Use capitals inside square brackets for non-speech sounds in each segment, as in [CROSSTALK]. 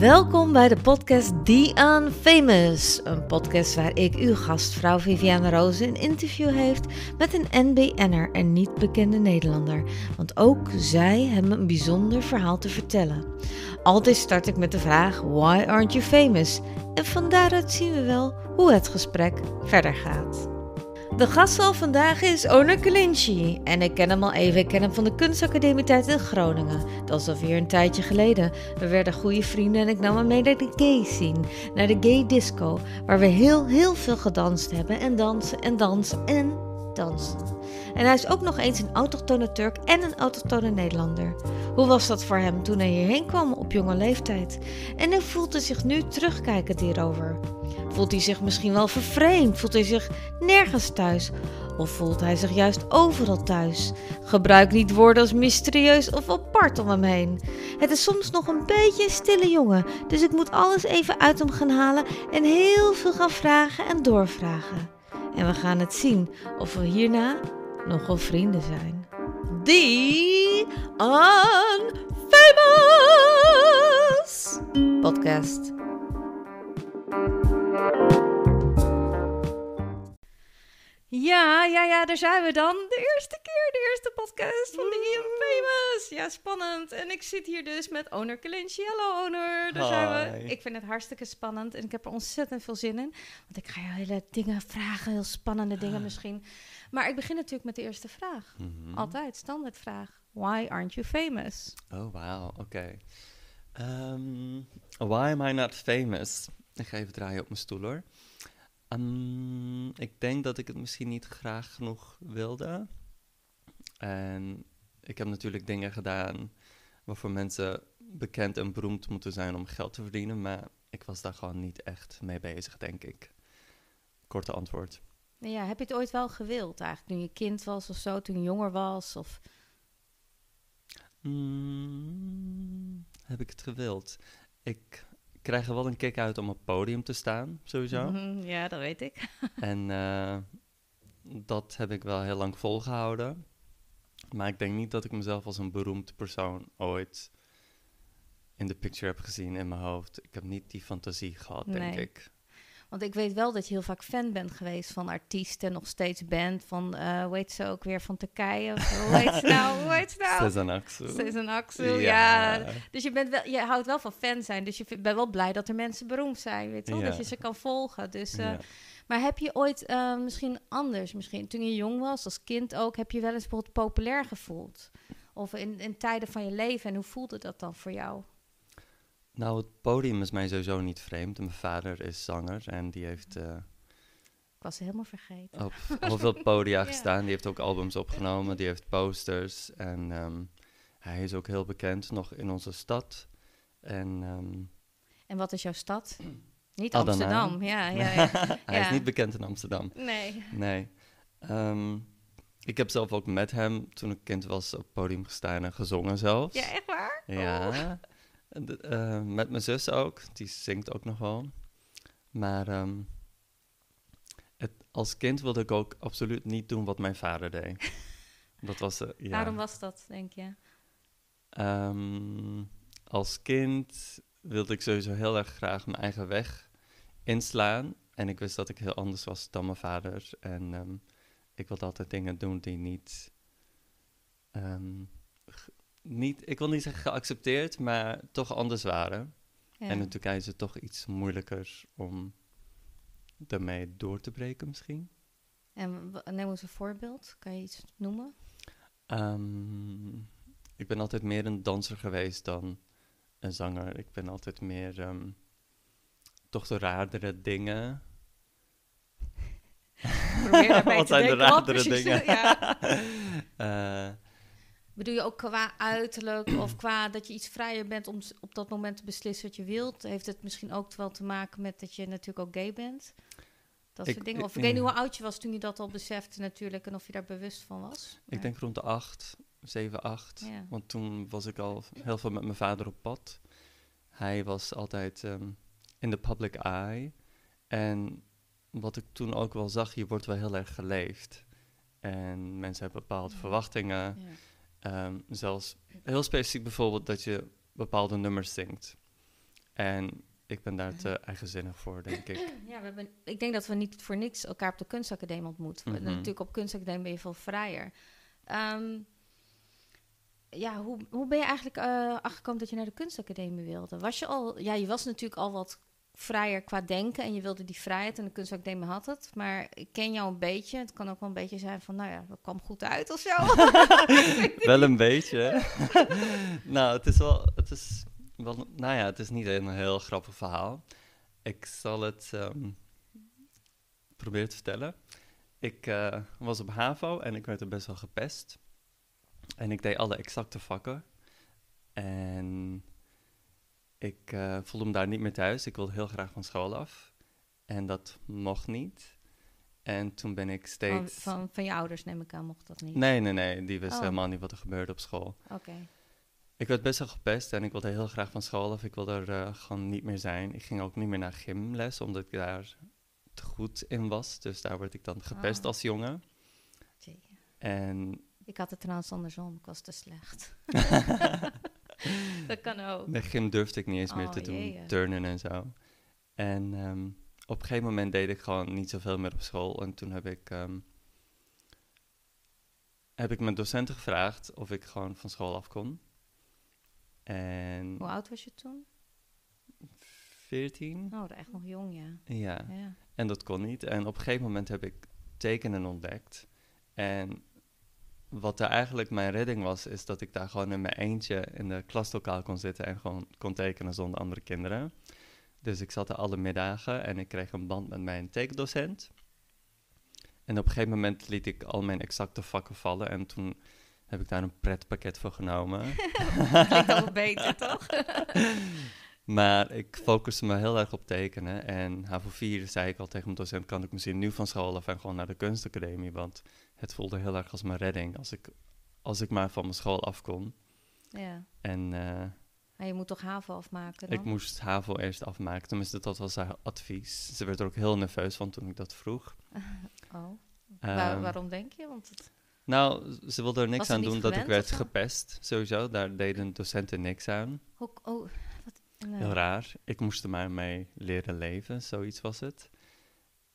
Welkom bij de podcast The Unfamous. Een podcast waar ik uw gastvrouw Viviane Roos een interview heeft met een NBN'er en niet bekende Nederlander. Want ook zij hebben een bijzonder verhaal te vertellen. Altijd start ik met de vraag: Why aren't you famous? En van daaruit zien we wel hoe het gesprek verder gaat. De gast van vandaag is Onur Kalinci. En ik ken hem al even. Ik ken hem van de kunstacademietijd in Groningen. Dat is alweer een tijdje geleden. We werden goede vrienden en ik nam hem mee naar de gay scene. Naar de gay disco. Waar we heel, heel veel gedanst hebben. En dansen en dansen en dansen. En hij is ook nog eens een autochtone Turk en een autochtone Nederlander. Hoe was dat voor hem toen hij hierheen kwam op jonge leeftijd? En hoe voelt hij zich nu terugkijkend hierover? Voelt hij zich misschien wel vervreemd? Voelt hij zich nergens thuis? Of voelt hij zich juist overal thuis? Gebruik niet woorden als mysterieus of apart om hem heen. Het is soms nog een beetje een stille jongen, dus ik moet alles even uit hem gaan halen en heel veel gaan vragen en doorvragen. En we gaan het zien of we hierna nog wel vrienden zijn. The Unfamous Podcast. Ja, ja, ja, daar zijn we dan. De eerste keer, de eerste podcast van The Unfamous. Ja, spannend. En ik zit hier dus met Onur Kalinci. Hallo Onur, daar zijn we. Ik vind het hartstikke spannend en ik heb er ontzettend veel zin in. Want ik ga je hele dingen vragen, heel spannende dingen misschien. Maar ik begin natuurlijk met de eerste vraag. Mhm. Altijd, standaardvraag. Why aren't you famous? Oh, wauw, oké. Ehm, why am I not famous? Ik ga even draaien op mijn stoel hoor. Ehm, ik denk dat ik het misschien niet graag genoeg wilde. En ik heb natuurlijk dingen gedaan waarvoor mensen bekend en beroemd moeten zijn om geld te verdienen. Maar ik was daar gewoon niet echt mee bezig, denk ik. Korte antwoord. Nou ja, heb je het ooit wel gewild eigenlijk? Toen je kind was of zo, toen je jonger was? Of... Mm, heb ik het gewild? Ik krijg er wel een kick uit om op het podium te staan, sowieso. Mhm, ja, dat weet ik. [LAUGHS] En eh, dat heb ik wel heel lang volgehouden. Maar ik denk niet dat ik mezelf als een beroemd persoon ooit in de picture heb gezien in mijn hoofd. Ik heb niet die fantasie gehad, denk ik. Want ik weet wel dat je heel vaak fan bent geweest van artiesten, nog steeds bent van, eh hoe heet ze ook weer, van Turkije? Of, hoe heet ze nou? Hoe heet ze nou? Sezen Aksu. Sezen Aksu, ja. Dus je, bent wel, je houdt wel van fan zijn, dus je bent wel blij dat er mensen beroemd zijn, weet je wel? Ja. Dat je ze kan volgen. Dus, eh, Ja. Maar heb je ooit eh, misschien anders, misschien toen je jong was, als kind ook, heb je wel eens bijvoorbeeld populair gevoeld? Of in, in tijden van je leven, en hoe voelde dat dan voor jou? Nou, het podium is mij sowieso niet vreemd. Mijn vader is zanger en die heeft eh, Ik was helemaal vergeten. op heel veel podia [LAUGHS] Ja. gestaan. Die heeft ook albums opgenomen, die heeft posters. En ehm, hij is ook heel bekend nog in onze stad. En ehm, En wat is jouw stad? [CLEARS THROAT] Niet Adana. Amsterdam, ja, ja, ja. [LAUGHS] hij is niet bekend in Amsterdam. Nee. Nee. Ehm, ik heb zelf ook met hem, toen ik kind was, op het podium gestaan en gezongen zelfs. Ja, echt waar? Ja. De- eh, met mijn zus ook. Die zingt ook nog wel. Maar ehm, het, als kind wilde ik ook absoluut niet doen wat mijn vader deed. [LAUGHS] Dat was... eh, ja. Waarom was dat, denk je? Ehm, als kind wilde ik sowieso heel erg graag mijn eigen weg inslaan. En ik wist dat ik heel anders was dan mijn vader. En ehm, ik wilde altijd dingen doen die niet, niet... Ik wil niet zeggen geaccepteerd, maar toch anders waren. Ja. En in Turkije is het toch iets moeilijker om daarmee door te breken misschien. En neem eens een voorbeeld. Kan je iets noemen? Ehm, ik ben altijd meer een danser geweest dan een zanger. Ik ben altijd meer ehm, toch de raardere dingen. [LAUGHS] Probeer daarbij Wat te [LAUGHS] zijn de denken, raardere dingen? ja. [LAUGHS] Eh, Bedoel je ook qua uiterlijk of [CLEARS THROAT] qua dat je iets vrijer bent om op dat moment te beslissen wat je wilt? Heeft het misschien ook wel te maken met dat je natuurlijk ook gay bent? Dat Ik- soort dingen. Of ik ik- weet niet hoe oud je was toen je dat al besefte natuurlijk en of je daar bewust van was. ik denk rond de acht, zeven, acht. Ja. Want toen was ik al heel veel met mijn vader op pad. Hij was altijd ehm, in de public eye. En wat ik toen ook wel zag, je wordt wel heel erg geleefd. En mensen hebben bepaalde Ja. verwachtingen. Ja. Ehm, zelfs heel specifiek bijvoorbeeld dat je bepaalde nummers zingt. En ik ben daar te eigenzinnig voor, denk ik. [CLEARS THROAT] Ja, we hebben, ik denk dat we niet voor niks elkaar op de kunstacademie ontmoeten. Mhm. Natuurlijk op kunstacademie ben je veel vrijer. Ehm, ja, hoe, hoe ben je eigenlijk eh achtergekomen dat je naar de kunstacademie wilde? Was je al, ja, je was natuurlijk al wat vrijer qua denken en je wilde die vrijheid en de kunstacademie had het. Maar ik ken jou een beetje. Het kan ook wel een beetje zijn van, nou ja, dat kwam goed uit of zo. [LAUGHS] wel een beetje. [LAUGHS] nou, het is wel, het is wel, nou ja, het is niet een heel grappig verhaal. Ik zal het ehm, proberen te vertellen. Ik eh, was op HAVO en ik werd er best wel gepest. En ik deed alle exacte vakken. En ik eh, voelde me daar niet meer thuis. Ik wilde heel graag van school af. En dat mocht niet. En toen ben ik steeds... van, van je ouders neem ik aan, mocht dat niet. Nee, nee, nee. Die wist Oh. helemaal niet wat er gebeurde op school. Oké. Ik werd best wel gepest en ik wilde heel graag van school af. Ik wilde er eh, gewoon niet meer zijn. Ik ging ook niet meer naar gymles, omdat ik daar te goed in was. Dus daar werd ik dan gepest Oh. als jongen. Jee. En Ik had het trouwens andersom, ik was te slecht. [LAUGHS] [LAUGHS] [LAUGHS] dat kan ook. met gym durfde ik niet eens meer Oh, te doen, jee. turnen en zo. En ehm, op een gegeven moment deed ik gewoon niet zoveel meer op school. En toen heb ik, ehm, heb ik mijn docenten gevraagd of ik gewoon van school af kon. En Hoe oud was je toen? 14? Oh, echt nog jong, ja. Ja. ja. En dat kon niet. En op een gegeven moment heb ik tekenen ontdekt. En wat daar eigenlijk mijn redding was, is dat ik daar gewoon in mijn eentje in de klaslokaal kon zitten en gewoon kon tekenen zonder andere kinderen. Dus ik zat er alle middagen en ik kreeg een band met mijn tekendocent. En op een gegeven moment liet ik al mijn exacte vakken vallen en toen heb ik daar een pretpakket voor genomen. [LAUGHS] Klinkt al beter, toch? [LAUGHS] Maar ik focuste me heel erg op tekenen. En HAVO 4 zei ik al tegen mijn docent, kan ik misschien nu van school af en gewoon naar de kunstacademie. Want het voelde heel erg als mijn redding als ik, als ik maar van mijn school af kon. ja. En eh, Maar je moet toch HAVO afmaken dan? ik moest HAVO eerst afmaken, tenminste dat was haar advies. Ze werd er ook heel nerveus van toen ik dat vroeg. [LAUGHS] Oh. Waar- Ehm, waarom denk je? Want het... Nou, ze wilde er niks Was aan doen dat ik gewend werd gepest, sowieso. Daar deden docenten niks aan. Hoe, oh, wat, nee. Heel raar. Ik moest er maar mee leren leven, zoiets was het.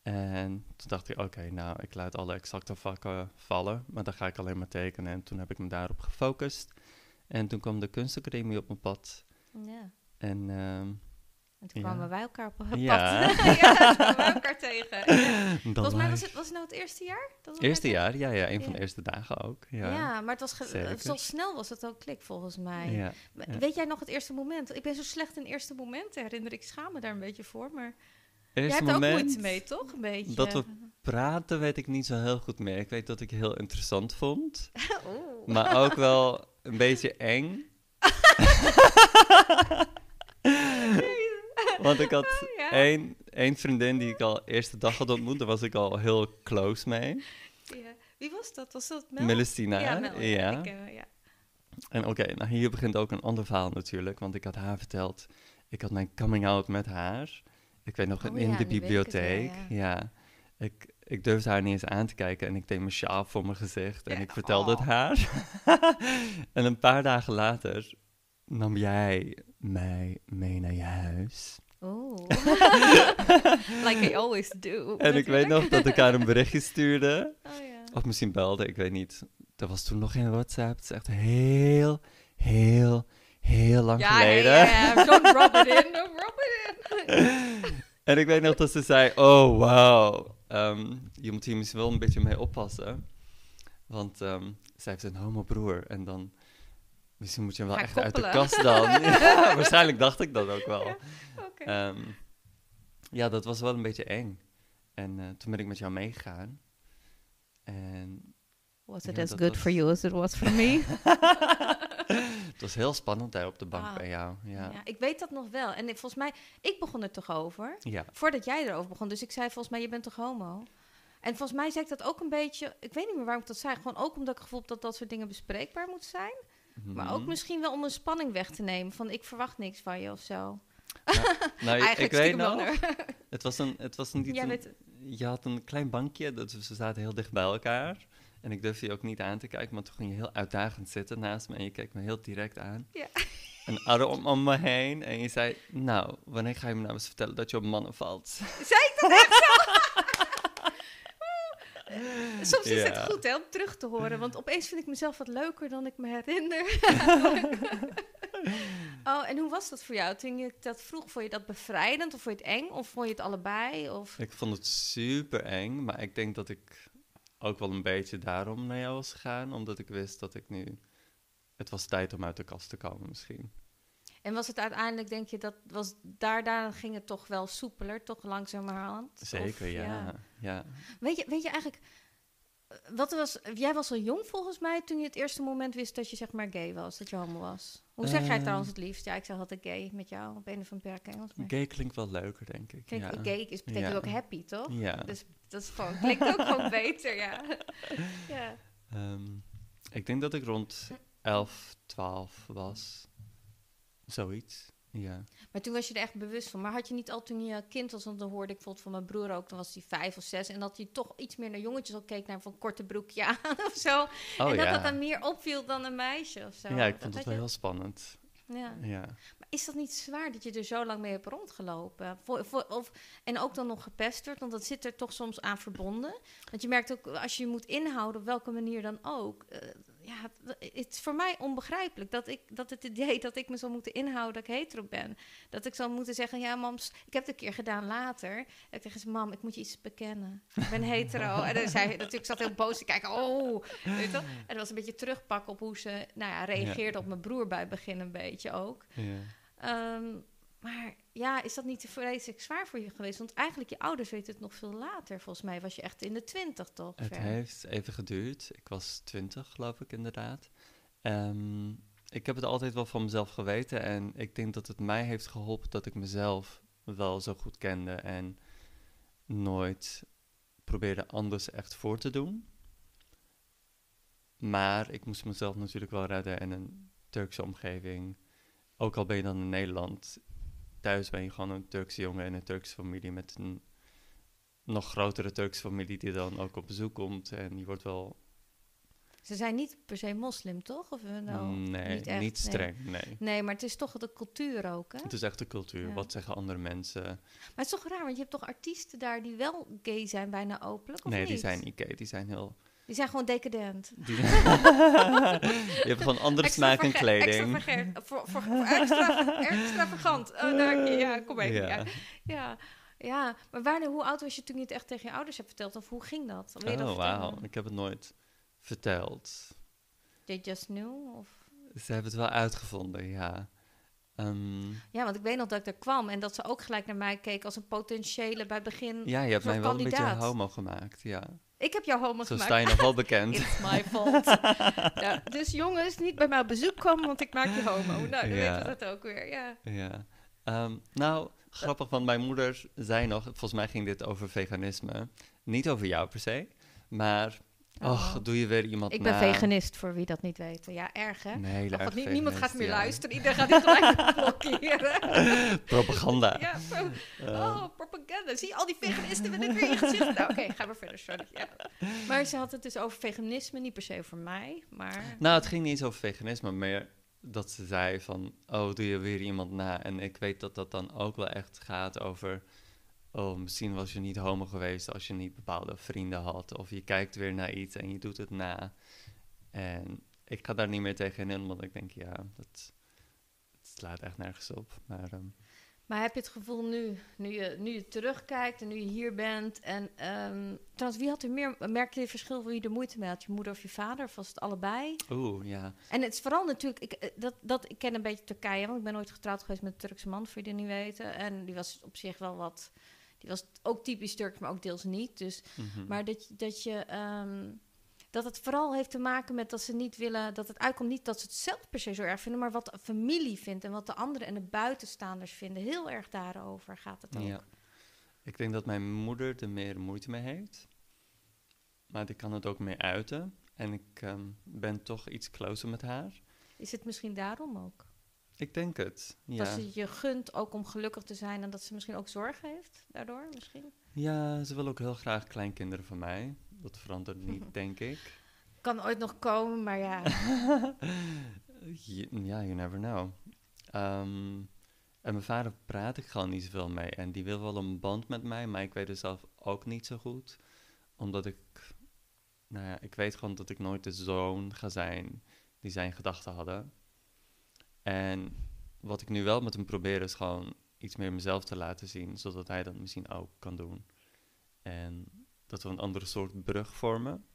En toen dacht ik, oké, nou, ik laat alle exacte vakken vallen, maar dan ga ik alleen maar tekenen. En toen heb ik me daarop gefocust. En toen kwam de kunstacademie op mijn pad. Ja. En ehm, En toen Ja. kwamen wij elkaar op pad. Ja. [LAUGHS] ja, toen kwamen wij elkaar tegen. [LAUGHS] Volgens mij was het, was het nou het eerste jaar? Dat Eerste jaar, ja, ja, een van Ja. de eerste dagen ook. Ja. Ja, maar het was zo snel was het ook klik volgens mij. ja. Ja. Weet jij nog het eerste moment? Ik ben zo slecht in eerste momenten, herinner ik. Ik schaam me daar een beetje voor. Maar jij Eerste hebt ook moeite mee, toch? Een beetje. dat we praten weet ik niet zo heel goed meer. Ik weet dat ik heel interessant vond, [LAUGHS] Oeh. maar ook wel een beetje eng. [LAUGHS] Want ik had Oh, ja. één, één vriendin die ik al eerste dag had ontmoet. Daar was ik al heel close mee. Ja. Wie was dat? Was dat Mel? Ja, Mel. Ja. ja. Ik ja. En oké, nou hier begint ook een ander verhaal natuurlijk. Want ik had haar verteld, ik had mijn coming out met haar. Ik weet nog, Oh in ja, de het bibliotheek. ja. Ik, ik durfde haar niet eens aan te kijken en ik deed mijn sjaal voor mijn gezicht en ik vertelde oh. het haar. [LAUGHS] en een paar dagen later nam jij mij mee naar je huis. Oeh. [LAUGHS] like I always do. En ik weet nog dat ik haar een berichtje stuurde. Oh ja. Of misschien belde, ik weet niet. Er was toen nog geen WhatsApp. Het is echt heel, heel, heel lang Ja, geleden. ja, ja. Don't rub it in, don't rub it in. [LAUGHS] En ik weet nog dat ze zei, oh wow, ehm, je moet hier misschien wel een beetje mee oppassen. Want ehm, zij heeft een homobroer en dan, misschien moet je hem wel echt uit de kast dan. [LAUGHS] ja, waarschijnlijk dacht ik dat ook wel. Ja, Oké. Ehm, ja, dat was wel een beetje eng. En eh, toen ben ik met jou meegegaan. En Was ja, it as good was- for you as it was for me? [LAUGHS] het was heel spannend daar op de bank bij jou. Ja. Ja, ik weet dat nog wel. En ik- volgens mij, ik begon er toch over. ja. Voordat jij erover begon. Dus ik zei volgens mij, je bent toch homo? En volgens mij zei ik dat ook een beetje... Ik weet niet meer waarom ik dat zei. Gewoon ook omdat ik gevoel heb dat dat soort dingen bespreekbaar moet zijn. Maar ook Mhm. misschien wel om een spanning weg te nemen. Van, ik verwacht niks van je of zo. Nou, [LAUGHS] Eigenlijk ik weet nog, het was een, het was een, niet Jij een- je had een klein bankje, dat, we zaten heel dicht bij elkaar. En ik durfde je ook niet aan te kijken, maar toen ging je heel uitdagend zitten naast me en je keek me heel direct aan. Ja. een arm om me heen. En je zei, nou, wanneer ga je me nou eens vertellen dat je op mannen valt? Zei ik dat echt zo? [LAUGHS] Soms is het goed hè, om terug te horen, want opeens vind ik mezelf wat leuker dan ik me herinner. [LAUGHS] oh, en hoe was dat voor jou? Toen je dat vroeg, vond je dat bevrijdend of vond je het eng? Of vond je het allebei? Of... Ik vond het super eng, maar ik denk dat ik ook wel een beetje daarom naar jou was gegaan. Omdat ik wist dat ik nu... Het was tijd om uit de kast te komen misschien. En was het uiteindelijk, denk je, dat was daar, daar ging het toch wel soepeler, toch langzamerhand? Zeker, Of, ja. ja. Weet, je, weet je eigenlijk, wat was, jij was al jong volgens mij toen je het eerste moment wist dat je zeg maar gay was, dat je homo was. Hoe zeg jij het Eh. trouwens het liefst? Ja, ik zeg altijd gay met jou op een of andere Engels. Maar Gay klinkt wel leuker, denk ik. kijk, ja. gay is, betekent Ja. ook happy, toch? Ja. Dus dat is gewoon, klinkt ook gewoon [LAUGHS] beter, ja. ja. Ehm, ik denk dat ik rond 11, 12 was. Zoiets, ja. Maar toen was je er echt bewust van. Maar had je niet al toen je kind was, want dan hoorde ik bijvoorbeeld van mijn broer ook, dan was hij vijf of zes, en dat hij toch iets meer naar jongetjes al keek, naar van korte broekje aan [LAUGHS] of zo. Oh en dat ja. dat dan meer opviel dan een meisje of zo. ja, ik Dat vond het had wel je- heel spannend. Ja. Ja. Maar is dat niet zwaar dat je er zo lang mee hebt rondgelopen? Voor, voor, of, en ook dan nog gepesterd, want dat zit er toch soms aan verbonden. Want je merkt ook, als je je moet inhouden, op welke manier dan ook. eh, ja, het- is voor mij onbegrijpelijk dat, ik, dat het idee [LAUGHS] dat ik me zou moeten inhouden dat ik hetero ben. Dat ik zou moeten zeggen, ja mams, ik heb het een keer gedaan later. En ik tegen ze, mam, ik moet je iets bekennen. Ik ben hetero. [LAUGHS] en dan zei natuurlijk, zat heel boos te kijken, oh. Weet je? En dat was een beetje terugpakken op hoe ze nou ja, reageerde op mijn broer bij het begin een beetje ook. ja. Ehm, maar ja, is dat niet te vreselijk zwaar voor je geweest? Want eigenlijk je ouders weten het nog veel later. Volgens mij was je echt in de twintig, toch? Het heeft even geduurd. Ik was 20, geloof ik, inderdaad. Ehm, ik heb het altijd wel van mezelf geweten. En ik denk dat het mij heeft geholpen dat ik mezelf wel zo goed kende. En nooit probeerde anders echt voor te doen. Maar ik moest mezelf natuurlijk wel redden in een Turkse omgeving. Ook al ben je dan in Nederland. Thuis ben je gewoon een Turkse jongen in een Turkse familie met een nog grotere Turkse familie die dan ook op bezoek komt. En je wordt wel... Ze zijn niet per se moslim, toch? Of, nou, nee, niet niet, nee. streng, nee. Nee, maar het is toch de cultuur ook, hè? Het is echt de cultuur. Ja. Wat zeggen andere mensen? Maar het is toch raar, want je hebt toch artiesten daar die wel gay zijn, bijna openlijk, of nee, niet? die zijn niet gay. Die zijn heel... Die zijn gewoon decadent. [LAUGHS] Die, je hebt gewoon andere smaak in Extravage- kleding. extravagant, Voor, voor, voor extra, extravagant. Oh. Ja, kom even. Ja. Ja. Ja. ja, maar wanneer, hoe oud was je toen je het echt tegen je ouders hebt verteld? Of hoe ging dat? Wil je Oh, wauw. Ik heb het nooit verteld. They just knew? Of... Ze hebben het wel uitgevonden, ja. Ehm, Ja, want ik weet nog dat ik er kwam en dat ze ook gelijk naar mij keek als een potentiële bij het begin. ja, je hebt mij wel een beetje homo gemaakt, ja. Ik heb jou homo Zo gemaakt. sta je nog wel [LAUGHS] bekend. It's my fault. [LAUGHS] ja, dus jongens, niet bij mij op bezoek komen, want ik maak je homo. Nou, dan Ja. weten we dat ook weer. Ja. Ja. Ehm, nou, grappig, want mijn moeder zei nog, volgens mij ging dit over veganisme. Niet over jou per se, maar, Oh. och, doe je weer iemand Ik ben na. veganist, voor wie dat niet weet. Ja, erg hè? Ach, nie- niemand gaat meer ja. luisteren. Iedereen gaat dit gelijk [LAUGHS] blokkeren. Propaganda. ja, pro- Ehm, oh, propaganda. Zie al die veganisten met het weer in gezicht? Nou, oké, ga maar verder, sorry. Ja. Maar ze had het dus over veganisme, niet per se voor mij, maar... Nou, het ging niet eens over veganisme, maar dat ze zei van, oh, doe je weer iemand na. En ik weet dat dat dan ook wel echt gaat over, oh, misschien was je niet homo geweest als je niet bepaalde vrienden had. Of je kijkt weer naar iets en je doet het na. En ik ga daar niet meer tegen in, omdat ik denk, ja, dat, het slaat echt nergens op. Maar ehm, Maar heb je het gevoel nu, nu je, nu je terugkijkt en nu je hier bent... En ehm, trouwens, wie had er meer... Merkte je verschil wie er moeite mee had? Je moeder of je vader? Of was het allebei? oeh, ja. En het is vooral natuurlijk... Ik, eh, dat, dat, ik ken een beetje Turkije, want ik ben nooit getrouwd geweest met een Turkse man... voor je die niet weten. En die was op zich wel wat... Die was ook typisch Turks, maar ook deels niet. Dus Mhm. Maar dat, dat je. ehm, dat het vooral heeft te maken met dat ze niet willen. Dat het uitkomt niet dat ze het zelf per se zo erg vinden. Maar wat de familie vindt. En wat de anderen en de buitenstaanders vinden. Heel erg daarover gaat het ook. Ja. Ik denk dat mijn moeder er meer moeite mee heeft. Maar die kan het ook meer uiten. En ik ehm, ben toch iets closer met haar. Is het misschien daarom ook? Ik denk het. Dat Ja. ze je gunt ook om gelukkig te zijn. En dat ze misschien ook zorg heeft daardoor. Misschien. ja, ze wil ook heel graag kleinkinderen van mij. Dat verandert niet, [LAUGHS] denk ik. Kan ooit nog komen, maar ja. [LAUGHS] Ja, you never know. Ehm, en mijn vader praat ik gewoon niet zoveel mee. En die wil wel een band met mij, maar ik weet het zelf ook niet zo goed. Omdat ik, nou ja, ik weet gewoon dat ik nooit de zoon ga zijn die zijn gedachten hadden. En wat ik nu wel met hem probeer is gewoon iets meer mezelf te laten zien, zodat hij dat misschien ook kan doen. En dat we een andere soort brug vormen.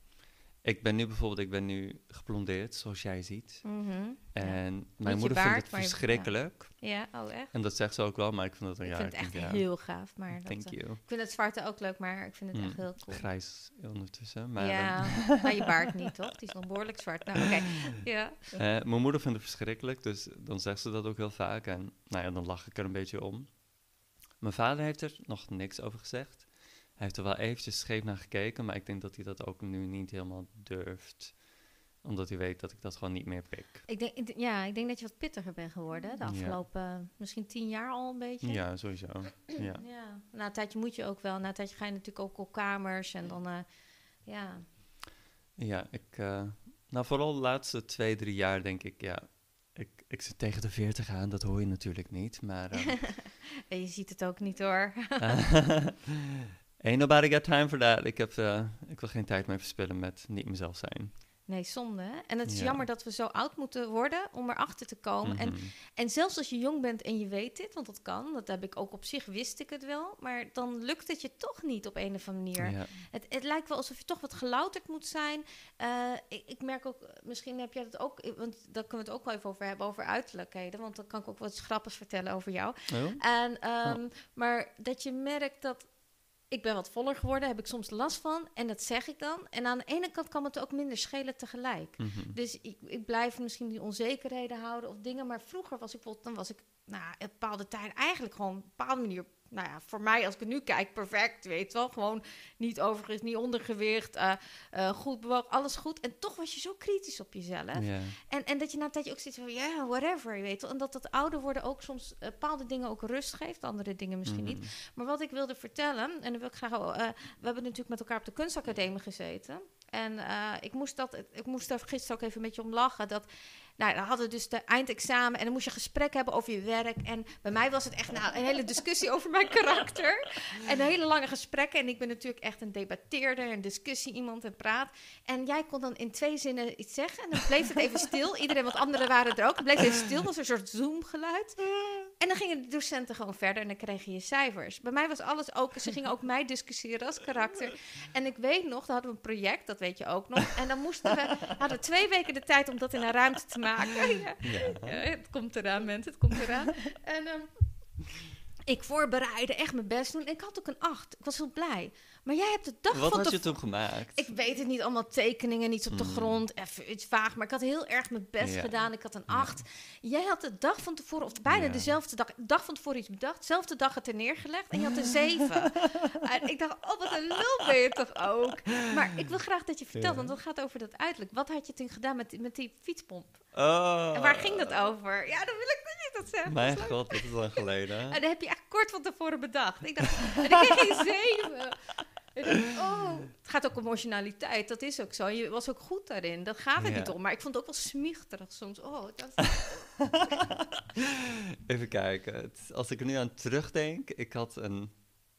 Ik ben nu bijvoorbeeld, ik ben nu geblondeerd, zoals jij ziet. Mhm. En mijn moeder baard, vindt het je- verschrikkelijk. Ja, oh echt? En dat zegt ze ook wel, maar ik vind dat een Ik ja, vind het echt ja, heel gaaf. Maar dat, Thank eh, you. ik vind het zwarte ook leuk, maar ik vind het echt Mm, heel cool. Grijs ondertussen. Maar ja, ehm, [LAUGHS] maar je baard [LAUGHS] niet, toch? Die is nog behoorlijk zwart. Nou, oké. [LAUGHS] Ja. eh, mijn moeder vindt het verschrikkelijk, dus dan zegt ze dat ook heel vaak. En nou ja, dan lach ik er een beetje om. Mijn vader heeft er nog niks over gezegd. Hij heeft er wel eventjes scheef naar gekeken, maar ik denk dat hij dat ook nu niet helemaal durft. Omdat hij weet dat ik dat gewoon niet meer pik. Ik denk, ik- ja, ik denk dat je wat pittiger bent geworden. De Ja. afgelopen misschien tien jaar al een beetje. Ja, sowieso. [CLEARS THROAT] Ja. Ja, na een tijdje moet je ook wel. Na een tijdje ga je natuurlijk ook op kamers en dan, eh, ja. Ja, ik, eh, nou vooral de laatste twee, drie jaar denk ik, ja, ik, ik zit tegen de 40 aan, dat hoor je natuurlijk niet, maar ehm, [LAUGHS] je ziet het ook niet hoor. [LAUGHS] ain't nobody got time for that. Ik, heb, eh, ik wil geen tijd meer verspillen met niet mezelf zijn. Nee, zonde. hè? En het is Ja. jammer dat we zo oud moeten worden om erachter te komen. En, Mhm. en zelfs als je jong bent en je weet dit, want dat kan, dat heb ik ook op zich, wist ik het wel. Maar dan lukt het je toch niet op een of andere manier. ja. Het, het lijkt wel alsof je toch wat gelouterd moet zijn. Eh, ik, ik merk ook, misschien heb jij dat ook, eh, want daar kunnen we het ook wel even over hebben, over uiterlijkheden. Want dan kan ik ook wat grappigs vertellen over jou. Oh? En, ehm, Maar dat je merkt dat ik ben wat voller geworden, heb ik soms last van. En dat zeg ik dan. En aan de ene kant kan het ook minder schelen tegelijk. Mhm. Dus ik, ik blijf misschien die onzekerheden houden of dingen. Maar vroeger was ik bijvoorbeeld, dan was ik nou, een bepaalde tijd eigenlijk gewoon op een bepaalde manier. Nou ja, voor mij als ik er nu kijk, perfect, weet wel. Gewoon niet overigens, niet ondergewicht, eh, eh, goed bewogen, alles goed. En toch was je zo kritisch op jezelf. En, en dat je na een tijdje ook zit van, ja, whatever, je weet wel. En dat dat ouder worden ook soms eh, bepaalde dingen ook rust geeft, andere dingen misschien niet. Mhm. Maar wat ik wilde vertellen, en dan wil ik graag... we hebben natuurlijk met elkaar op de kunstacademie gezeten. En ik moest dat, ik moest daar gisteren ook even een beetje om lachen. Dat, nou, dan hadden we dus de eindexamen en dan moest je gesprek hebben over je werk. En bij mij was het echt nou, een hele discussie over mijn [LAUGHS] karakter. En hele lange gesprekken. En ik ben natuurlijk echt een debatteerder, een discussie iemand en praat. En jij kon dan in twee zinnen iets zeggen. En dan bleef het even stil. Iedereen, want anderen waren er ook. Het bleef even stil, was een soort zoom-geluid. En dan gingen de docenten gewoon verder en dan kreeg je cijfers. Bij mij was alles ook, ze gingen ook mij discussiëren als karakter. En ik weet nog, dan hadden we een project, dat weet je ook nog. En dan moesten we, hadden twee weken de tijd om dat in een ruimte te maken. Ja. Het komt eraan, mensen, het komt eraan. En ehm, ik voorbereidde, echt mijn best doen. En ik had ook een acht. Ik was heel blij. Maar jij hebt de dag Wat van had je tevoren... toen gemaakt? Ik weet het niet, allemaal tekeningen, iets op de Mm. grond, even iets vaag. Maar ik had heel erg mijn best Ja. gedaan. Ik had een Ja. acht. Jij had de dag van tevoren, of bijna Ja. dezelfde dag, dag van tevoren iets bedacht. Dezelfde dag het er neergelegd en je had een zeven. [LAUGHS] en ik dacht, oh wat een lul ben je toch ook. Maar ik wil graag dat je vertelt, want het gaat over dat uiterlijk. Wat had je toen gedaan met, met die fietspomp? Oh. En waar ging dat over? Ja, dan wil ik dat je dat zegt. Mijn Dat god, dat is lang geleden. En dat heb je echt kort van tevoren bedacht. Ik dacht, en ik kreeg geen zeven. Oh, het gaat ook om emotionaliteit, dat is ook zo. Je was ook goed daarin, dat gaat het Ja. niet om. Maar ik vond het ook wel smichterig soms. Oh, dat [LAUGHS] Even kijken. Als ik er nu aan terugdenk, ik had een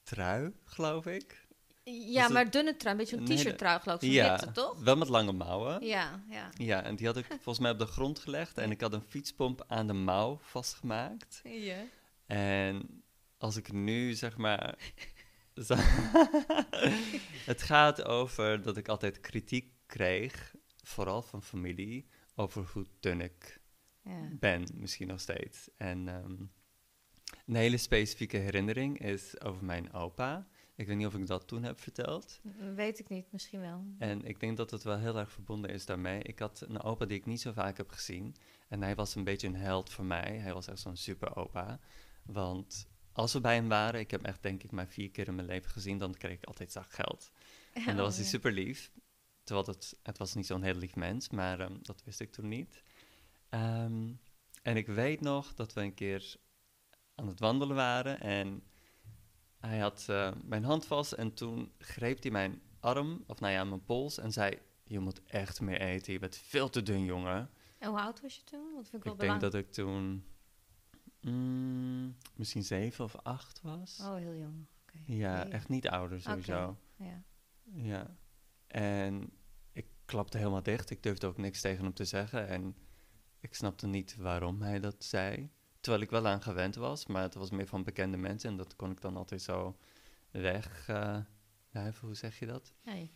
trui, geloof ik. Ja, maar dunne trui, een beetje een Nee, t-shirt trui geloof ik, Ja, toch? wel met lange mouwen. Ja, ja. Ja, en die had ik [LAUGHS] volgens mij op de grond gelegd. En ik had een fietspomp aan de mouw vastgemaakt. ja. En als ik nu zeg maar. [LAUGHS] [LAUGHS] het gaat over dat ik altijd kritiek kreeg, vooral van familie, over hoe dun ik ja. ben, misschien nog steeds. En ehm, een hele specifieke herinnering is over mijn opa. Ik weet niet of ik dat toen heb verteld. Weet ik niet, misschien wel. En ik denk dat het wel heel erg verbonden is daarmee. Ik had een opa die ik niet zo vaak heb gezien. En hij was een beetje een held voor mij. Hij was echt zo'n super opa. Want als we bij hem waren, ik heb hem echt denk ik maar vier keer in mijn leven gezien, dan kreeg ik altijd zakgeld. En dan was hij Oh, ja. super lief. Terwijl het, het was niet zo'n heel lief mens, maar ehm, dat wist ik toen niet. Ehm, en ik weet nog dat we een keer aan het wandelen waren en hij had eh, mijn hand vast en toen greep hij mijn arm, of nou ja, mijn pols en zei, je moet echt meer eten, je bent veel te dun, jongen. En hoe oud was je toen? Dat vind ik wel Ik denk dat ik toen mm, misschien zeven of acht was. Oh, heel jong. Oké. Ja, echt niet ouder sowieso. Ja. Ja. En ik klapte helemaal dicht. Ik durfde ook niks tegen hem te zeggen. En ik snapte niet waarom hij dat zei. Terwijl ik wel aan gewend was, maar het was meer van bekende mensen. En dat kon ik dan altijd zo weg. eh hoe zeg je dat? Nee.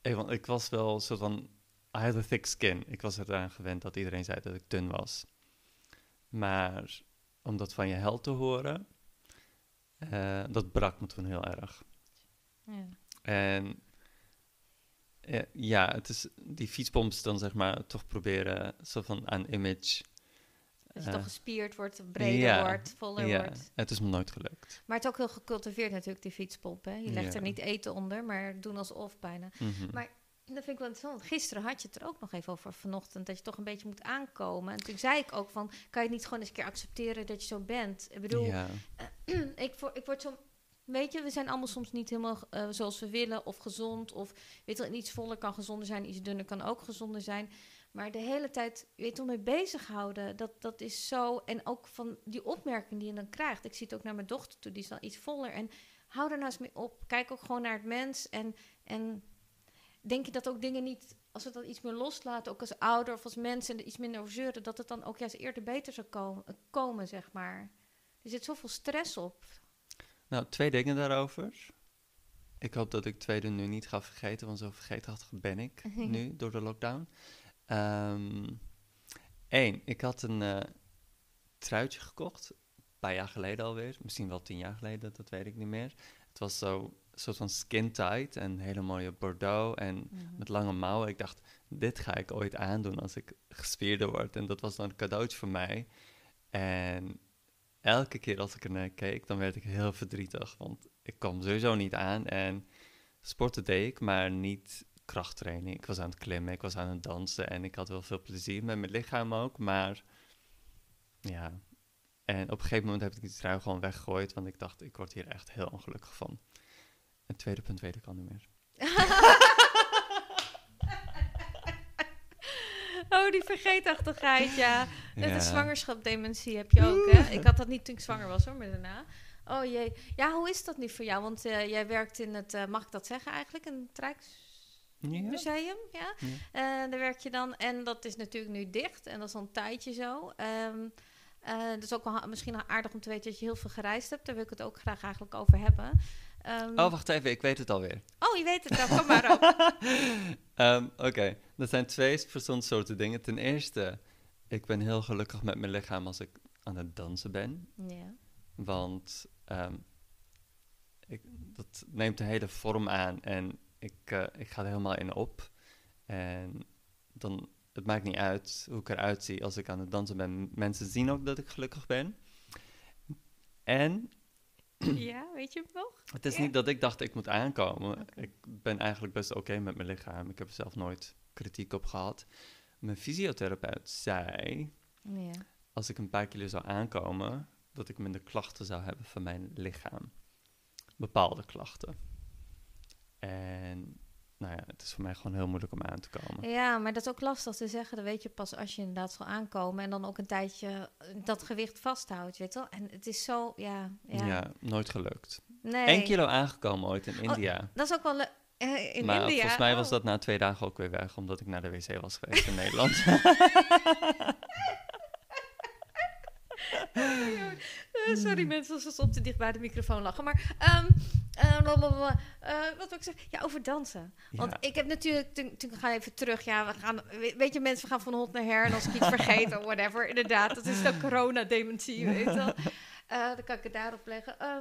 Ik, want ik was wel soort van. I had a thick skin. Ik was eraan gewend dat iedereen zei dat ik dun was. Maar om dat van je held te horen, eh, dat brak me toen heel erg. Ja. En eh, ja, het is die fietspomps dan zeg maar toch proberen zo van aan image. Dat je eh, toch gespierd wordt, breder ja, wordt, voller ja, wordt. het is me nooit gelukt. Maar het is ook heel gecultiveerd natuurlijk, die fietspomp. Hè? Je legt Ja. er niet eten onder, maar doen alsof bijna. Mhm. Maar dat vind ik wel interessant. Gisteren had je het er ook nog even over vanochtend, dat je toch een beetje moet aankomen. En toen zei ik ook van, kan je het niet gewoon eens een keer accepteren dat je zo bent? Ik bedoel, [CLEARS THROAT] ik, word, ik word zo... Weet je, we zijn allemaal soms niet helemaal eh, zoals we willen of gezond. Of weet je, iets voller kan gezonder zijn, iets dunner kan ook gezonder zijn. Maar de hele tijd, weet, om mee bezighouden, dat, dat is zo. En ook van die opmerking die je dan krijgt. Ik zie het ook naar mijn dochter toe, die is dan iets voller. En hou er nou eens mee op. Kijk ook gewoon naar het mens. En, en denk je dat ook dingen niet, als we dat iets meer loslaten, ook als ouder of als mensen er iets minder over zeuren, dat het dan ook juist eerder beter zou komen, komen zeg maar. Er zit zoveel stress op. nou twee dingen daarover. Ik hoop dat ik tweede nu niet ga vergeten, want zo vergeetachtig ben ik [LAUGHS] nu door de lockdown. Eén, ik had een eh, truitje gekocht, een paar jaar geleden alweer, misschien wel tien jaar geleden, dat weet ik niet meer. Het was zo een soort van skin tight en hele mooie bordeaux en met lange mouwen. Ik dacht, dit ga ik ooit aandoen als ik gespierder word. En dat was dan een cadeautje voor mij. En elke keer als ik er naar keek, dan werd ik heel verdrietig. Want ik kwam sowieso niet aan. En sporten deed ik, maar niet krachttraining. Ik was aan het klimmen, ik was aan het dansen. En ik had wel veel plezier met mijn lichaam ook. Maar ja, en op een gegeven moment heb ik die trui gewoon weggegooid. Want ik dacht, ik word hier echt heel ongelukkig van. Het tweede punt weet ik al niet meer. [LAUGHS] Oh, die vergeetachtigheid, ja. Net Ja. een zwangerschapdementie heb je ook, hè? Ik had dat niet toen ik zwanger was, hoor, maar daarna. Oh jee. Ja, hoe is dat nu voor jou? Want eh, jij werkt in het, eh, mag ik dat zeggen eigenlijk, in het Rijksmuseum, ja? Ja. Eh, daar werk je dan. En dat is natuurlijk nu dicht. En dat is al een tijdje zo. Eh, het is ook wel misschien aardig om te weten dat je heel veel gereisd hebt. Daar wil ik het ook graag eigenlijk over hebben. Ehm, Oh, wacht even, ik weet het alweer. oh, je weet het wel. Kom maar op. [LAUGHS] [LAUGHS] Ehm, Oké, dat zijn twee verschillende soorten dingen. Ten eerste, ik ben heel gelukkig met mijn lichaam als ik aan het dansen ben. ja. Want ik, dat neemt een hele vorm aan en ik, eh, ik ga er helemaal in op. En dan, het maakt niet uit hoe ik eruit zie als ik aan het dansen ben. Mensen zien ook dat ik gelukkig ben. En [CLEARS THROAT] ja, weet je het nog? het is Ja. niet dat ik dacht ik moet aankomen. Ik ben eigenlijk best oké met mijn lichaam. Ik heb er zelf nooit kritiek op gehad. Mijn fysiotherapeut zei, Ja. als ik een paar kilo zou aankomen, dat ik minder klachten zou hebben van mijn lichaam. Bepaalde klachten. En nou ja, het is voor mij gewoon heel moeilijk om aan te komen. Ja, maar dat is ook lastig te zeggen. Dat weet je pas als je inderdaad zal aankomen. En dan ook een tijdje dat gewicht vasthoudt, weet je wel. En het is zo, ja. Ja, ja. nooit gelukt. Nee. Eén kilo aangekomen ooit in India. Dat is ook wel le- eh, in maar India. volgens mij was Oh. dat na twee dagen ook weer weg, omdat ik naar de wc was geweest in [LAUGHS] Nederland. Eh, [LAUGHS] sorry mensen als we soms te dicht bij de microfoon lachen. Maar ehm, blablabla. Eh, wat wil ik zeggen? Ja, over dansen. Want Ja. ik heb natuurlijk, toen, toen ga even terug. Ja, we gaan, we- weet je mensen, we gaan van hond naar her. En als ik iets [LAUGHS] vergeet of whatever. Inderdaad, dat is de corona-dementie, weet je wel. Eh, dan kan ik het daarop leggen. Eh,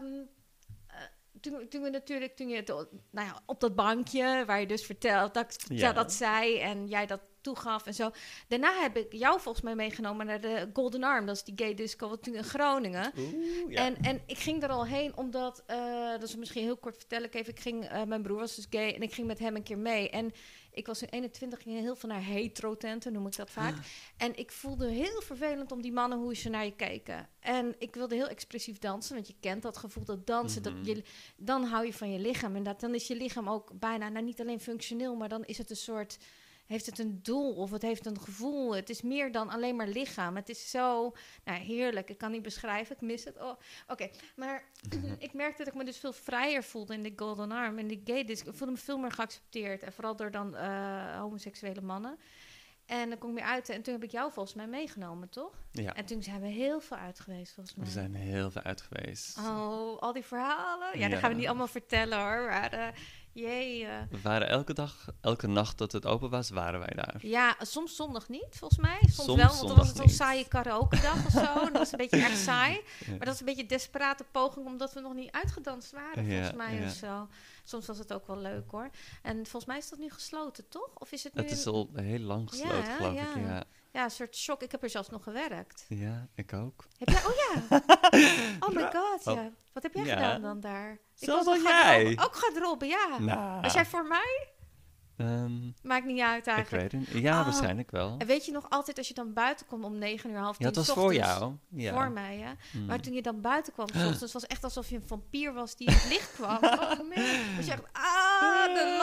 toen, toen we natuurlijk, toen je het, nou ja, op dat bankje waar je dus vertelt dat, Ja. dat zij en jij dat toegaf en zo. Daarna heb ik jou volgens mij meegenomen naar de Golden Arm, dat is die gay disco wat toen in Groningen. Oeh, ja. En, en ik ging er al heen omdat, eh, dat is misschien heel kort vertel ik even, ik ging, eh, mijn broer was dus gay en ik ging met hem een keer mee. En ik was in 21, ging heel veel naar hetero-tenten, noem ik dat vaak. En ik voelde heel vervelend om die mannen hoe ze naar je keken. En ik wilde heel expressief dansen, want je kent dat gevoel dat dansen, Mhm. dat je, dan hou je van je lichaam. En dat, dan is je lichaam ook bijna, nou niet alleen functioneel, maar dan is het een soort heeft het een doel of het heeft een gevoel. Het is meer dan alleen maar lichaam. Het is zo nou, heerlijk. Ik kan niet beschrijven. Ik mis het. Oh, Oké, maar [CLEARS THROAT] ik merkte dat ik me dus veel vrijer voelde in de Golden Arm. En de gay disc. Ik voelde me veel meer geaccepteerd. En vooral door dan eh, homoseksuele mannen. En dan kom ik weer uit. En toen heb ik jou volgens mij meegenomen, toch? Ja, En toen zijn we heel veel uit geweest, volgens mij. we zijn heel veel uit geweest. Oh, al die verhalen. Ja, Ja. dat gaan we niet allemaal vertellen hoor. Maar jee. eh. We waren elke dag, elke nacht dat het open was, waren wij daar. Ja, soms zondag niet, volgens mij. Soms, Soms wel, want dan was het een saaie karaoke-dag of zo. En dat was een beetje [LAUGHS] echt saai. Ja. Maar dat is een beetje een desperate poging, omdat we nog niet uitgedanst waren, Ja, volgens mij ja. of zo. Soms was het ook wel leuk hoor. En volgens mij is dat nu gesloten, toch? Of is het nu... Het is al heel lang gesloten, Ja, geloof ja. ik. Ja. Ja, een soort shock. Ik heb er zelfs nog gewerkt. ja, ik ook. Heb jij... Oh ja! [LAUGHS] Oh my god, Oh. ja. Wat heb jij gedaan dan daar? Ik Zelfs was jij? Ook garderobe, ja. Nou, Was jij voor mij? Ehm, Maakt niet uit ik eigenlijk. weet het niet. Ja, Oh. waarschijnlijk wel. En weet je nog altijd als je dan buiten kwam om negen uur, half tien Ja, het was voor jou. Ja. Voor mij, hè? Mm. Maar toen je dan buiten kwam, [GASPS] s ochtends, was het echt alsof je een vampier was die in het licht kwam. [LAUGHS] Oh man, was je echt, ah, de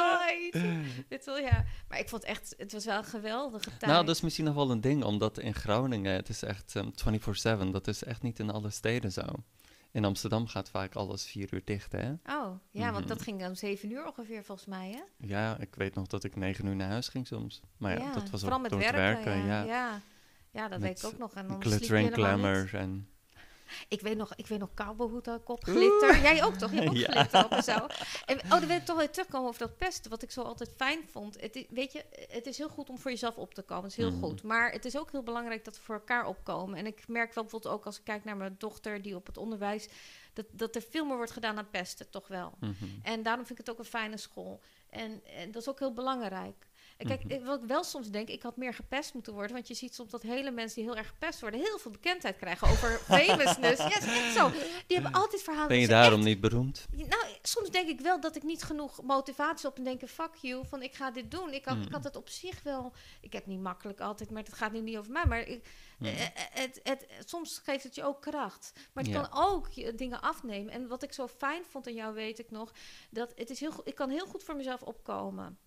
light. [LAUGHS] Wel, ja. Maar ik vond echt, het was wel een geweldige tijd. Nou, dat is misschien nog wel een ding, omdat in Groningen, het is echt ehm, 24-7. Dat is echt niet in alle steden zo. In Amsterdam gaat vaak alles vier uur dicht, hè? Oh, ja, want Mhm. dat ging om zeven uur ongeveer volgens mij, hè? Ja, ik weet nog dat ik negen uur naar huis ging soms. Maar ja, dat was vooral ook met door werken, het werken, ja. ja. ja. Dat weet ik ook nog. En dan sliep je en helemaal niet. glamour en... Ik weet nog, ik weet nog cowboyhoed op, glitter. Jij ook toch? Je hebt ook Ja. glitter op en zo. En, oh, dan wil ik toch weer terugkomen over dat pesten, wat ik zo altijd fijn vond. Het is, weet je, het is heel goed om voor jezelf op te komen, dat is heel Mhm. goed. Maar het is ook heel belangrijk dat we voor elkaar opkomen. En ik merk wel bijvoorbeeld ook als ik kijk naar mijn dochter die op het onderwijs, dat, dat er veel meer wordt gedaan aan pesten, toch wel. Mhm. En daarom vind ik het ook een fijne school. En, en dat is ook heel belangrijk. Kijk, Mhm. wat ik wel soms denk, ik had meer gepest moeten worden. Want je ziet soms dat hele mensen die heel erg gepest worden, heel veel bekendheid krijgen over [LAUGHS] famousness. Ja, is echt zo. Die hebben altijd verhalen. Ben je daarom echt- niet beroemd? nou, soms denk ik wel dat ik niet genoeg motivatie op en denken, fuck you, van ik ga dit doen. Ik had, ik had het op zich wel, ik heb niet makkelijk altijd, maar het gaat nu niet over mij. Maar ik, Mm. eh, eh, het, het, soms geeft het je ook kracht. Maar het Ja. kan ook je dingen afnemen. En wat ik zo fijn vond aan jou, weet ik nog, dat het is heel goed, ik kan heel goed voor mezelf opkomen.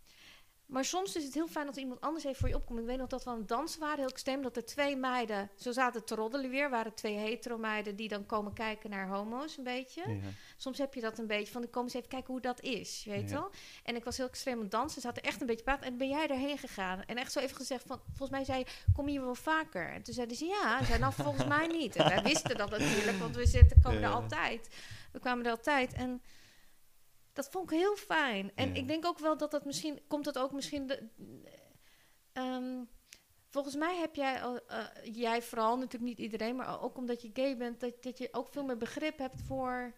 Maar soms is het heel fijn dat iemand anders even voor je opkomt. Ik weet nog dat we aan het dansen waren, heel extreem. Dat er twee meiden, zo zaten te roddelen weer. waren twee hetero meiden die dan komen kijken naar homo's een beetje. Ja. Soms heb je dat een beetje van, kom eens even kijken hoe dat is, weet je Ja. wel. En ik was heel extreem aan het dansen, zaten echt een beetje praten. En ben jij erheen gegaan? En echt zo even gezegd van, volgens mij zei je, kom hier wel vaker? En toen zeiden ze ja. En zei, nou, volgens mij niet. En wij wisten dat natuurlijk, want we zitten, komen er altijd. We kwamen er altijd. En dat vond ik heel fijn. En Ja. ik denk ook wel dat dat misschien, komt dat ook misschien... De, ehm, Volgens mij heb jij, eh, jij vooral, natuurlijk niet iedereen, maar ook omdat je gay bent, dat, dat je ook veel meer begrip hebt voor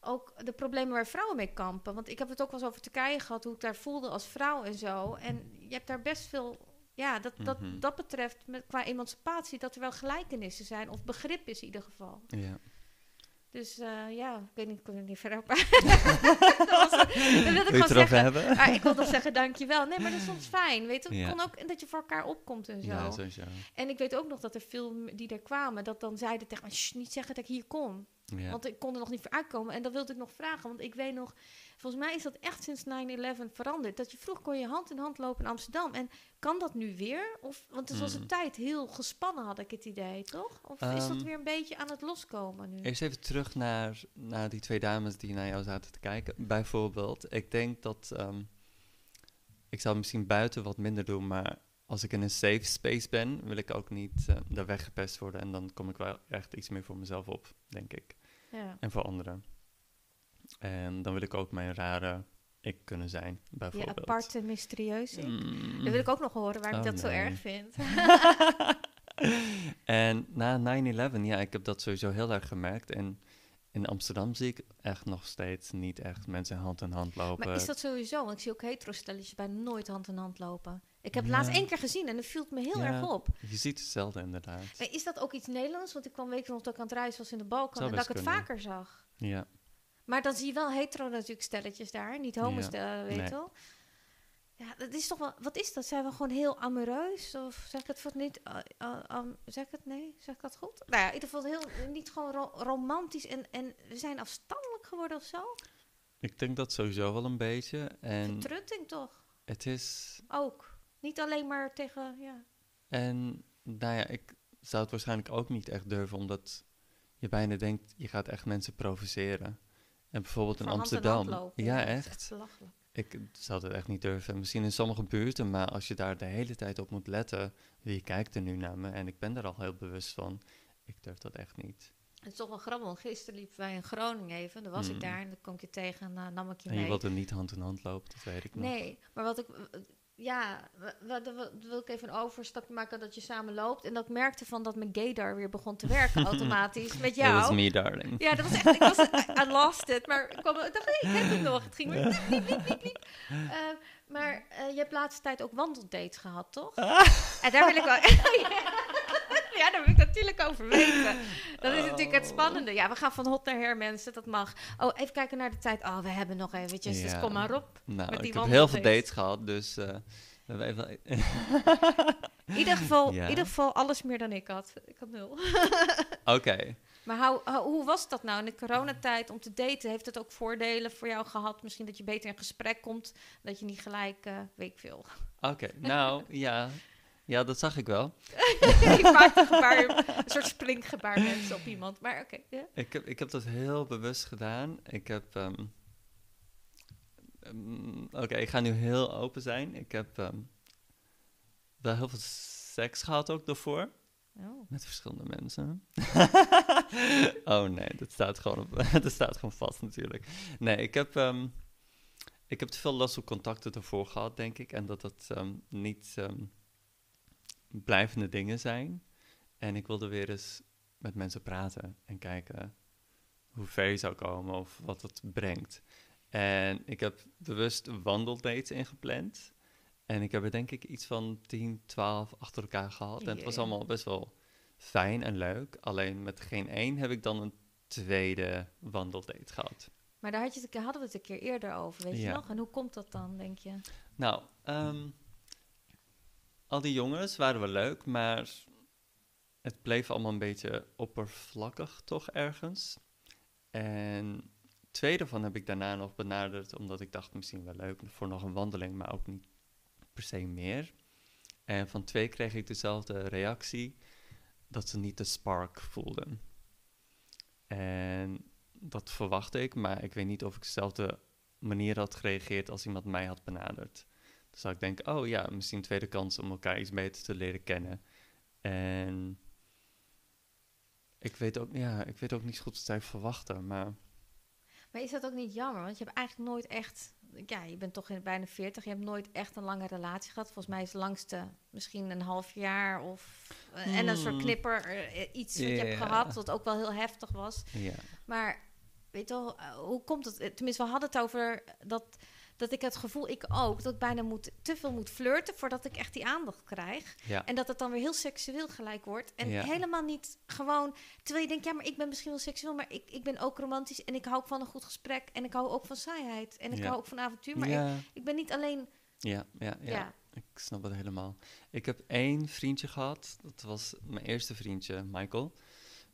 ook de problemen waar vrouwen mee kampen. Want ik heb het ook wel eens over Turkije gehad, hoe ik daar voelde als vrouw en zo. En je hebt daar best veel, ja, dat, dat, Mhm. dat betreft met, qua emancipatie, dat er wel gelijkenissen zijn, of begrip is in ieder geval. Ja. Dus eh, ja, ik weet niet, ik kon er niet verder op. [LAUGHS] dat, ik Wil je gewoon zeggen. hebben? Maar ik wil nog zeggen, dankjewel. Nee, maar dat is soms fijn, weet je. Ja. kon ook en dat je voor elkaar opkomt en zo. Ja, sowieso. En ik weet ook nog dat er veel die er kwamen, dat dan zeiden tegen "Sst, niet zeggen dat ik hier kom. Ja. Want ik kon er nog niet voor uitkomen. En dat wilde ik nog vragen, want ik weet nog, volgens mij is dat echt sinds 9-11 veranderd. Dat je vroeg kon je hand in hand lopen in Amsterdam. En kan dat nu weer? Of, want het was een Mm. tijd heel gespannen, had ik het idee, toch? Of is dat Ehm, weer een beetje aan het loskomen nu? Eerst even terug naar, naar die twee dames die naar jou zaten te kijken. Bijvoorbeeld, ik denk dat... ehm, ik zou misschien buiten wat minder doen, maar als ik in een safe space ben, wil ik ook niet eh, daar weggepest worden. En dan kom ik wel echt iets meer voor mezelf op, denk ik. Ja. En voor anderen. En dan wil ik ook mijn rare ik kunnen zijn, Je bijvoorbeeld. aparte, mysterieuze. ik. Mm. Dat wil ik ook nog horen, waar ik Oh, dat zo erg vind. [LAUGHS] En na 9-11, ja, ik heb dat sowieso heel erg gemerkt. En in Amsterdam zie ik echt nog steeds niet echt mensen hand in hand lopen. Maar is dat sowieso? Want ik zie ook hetero-stelletjes bijna nooit hand in hand lopen. Ik heb het laatst één keer gezien en dat viel me heel erg op. Je ziet het zelden inderdaad. Is dat ook iets Nederlands? Want ik kwam weken nog dat ik aan het reizen was in de Balkan en dat ik het kunnen. vaker zag. Ja, Maar dan zie je wel hetero natuurlijk stelletjes daar, niet homo Ja. stellen, weet je Nee. wel. Ja, dat is toch wel, wat is dat? Zijn we gewoon heel amoureus? Of zeg ik het voor niet, uh, uh, um, zeg ik het, nee, zeg ik dat goed? Nou ja, in ieder geval heel, niet gewoon ro- romantisch en, en we zijn afstandelijk geworden of zo? ik denk dat sowieso wel een beetje. En Vertrutting toch? het is, Ook. Niet alleen maar tegen, ja. En nou ja, ik zou het waarschijnlijk ook niet echt durven, omdat je bijna denkt, je gaat echt mensen provoceren. En bijvoorbeeld in Van hand in Amsterdam. lopen, ja, dat is echt. belachelijk. Ik zou het echt niet durven. Misschien in sommige buurten, maar als je daar de hele tijd op moet letten, wie kijkt er nu naar me? En ik ben daar al heel bewust van. Ik durf dat echt niet. Het is toch wel grappig, want gisteren liepen wij in Groningen even. Dan was Mm. ik daar en dan kom ik je tegen en dan nam ik je En je mee. wilt er niet hand in hand lopen, dat weet ik nog. Nee, maar wat ik... Ja, wa- wil ik even een overstapje maken dat je samen loopt. En dat ik merkte van dat mijn gaydar weer begon te werken [LAUGHS] automatisch met That was jou. me, darling. Ja, dat was echt... Ik was... I lost it. Maar ik, kwam, dacht, hey, ik heb het nog. Het ging weer... [LAUGHS] Liep, liep, liep, liep, liep. Eh, maar eh, je hebt laatste tijd ook wandeldates gehad, toch? [LAUGHS] En daar wil ik wel... daar wil ik natuurlijk over weten. Dat is natuurlijk het Oh. spannende. Ja, we gaan van hot naar her, mensen. Dat mag. Oh, even kijken naar de tijd. Oh, we hebben nog eventjes. Dus kom maar op. Nou, ik heb heel veel dates gehad, dus eh, even... In ieder geval, [LAUGHS] Ja. in ieder geval alles meer dan ik had. Ik had nul. [LAUGHS] Oké. Maar hou, hou- hoe was dat nou in de coronatijd om te daten? Heeft het ook voordelen voor jou gehad? Misschien dat je beter in gesprek komt. Dat je niet gelijk, eh weet ik veel. Oké, nou [LAUGHS] ja. Ja, dat zag ik wel. [LAUGHS] je maakt een gebaar, een soort springgebaar mensen op iemand. Maar oké. Ik heb, ik heb dat heel bewust gedaan. Ik heb. ehm, ehm, Oké, ik ga nu heel open zijn. Ik heb ehm, wel heel veel seks gehad ook daarvoor. Oh. Met verschillende mensen. [LAUGHS] oh nee, dat staat, gewoon op, [LAUGHS] dat staat gewoon vast natuurlijk. Nee, ik heb, ik heb te veel last van contacten ervoor gehad, denk ik. En dat dat niet blijvende dingen zijn. En ik wilde weer eens met mensen praten en kijken hoe ver je zou komen of wat het brengt. En ik heb bewust wandeldates ingepland. En ik heb er denk ik iets van 10, 12 achter elkaar gehad. En het was allemaal best wel fijn en leuk. Alleen met geen één heb ik dan een tweede wandeldate gehad. Maar daar had je het, hadden we het een keer eerder over, weet je nog? En hoe komt dat dan, denk je? Nou, ehm, al die jongens waren wel leuk, maar het bleef allemaal een beetje oppervlakkig toch ergens. En twee daarvan heb ik daarna nog benaderd, omdat ik dacht misschien wel leuk voor nog een wandeling, maar ook niet per se meer. En van twee kreeg ik dezelfde reactie, dat ze niet de spark voelden. En dat verwachtte ik, maar ik weet niet of ik dezelfde manier had gereageerd als iemand mij had benaderd. Dus zou ik denken, oh ja, misschien een tweede kans om elkaar iets beter te leren kennen. En ik weet ook, ja, ik weet ook niet zo goed wat zij verwachten, maar Maar is dat ook niet jammer? Want je hebt eigenlijk nooit echt... Ja, je bent toch in bijna 40. Je hebt nooit echt een lange relatie gehad. Volgens mij is de langste misschien een half jaar of... eh, En een soort Hmm. knipper, eh, iets wat je hebt gehad, wat ook wel heel heftig was. ja. Maar weet je wel, eh, hoe komt het? Tenminste, we hadden het over dat, dat ik het gevoel, ik ook, dat ik bijna moet, te veel moet flirten voordat ik echt die aandacht krijg. ja. En dat het dan weer heel seksueel gelijk wordt. En Ja. helemaal niet gewoon, terwijl je denkt, ja, maar ik ben misschien wel seksueel, maar ik, ik ben ook romantisch en ik hou ook van een goed gesprek en ik hou ook van saaiheid en ik Ja. hou ook van avontuur. Maar ik, ja, ik ben niet alleen, ja, ja, ja, ik snap het helemaal. Ik heb één vriendje gehad, dat was mijn eerste vriendje, Michael.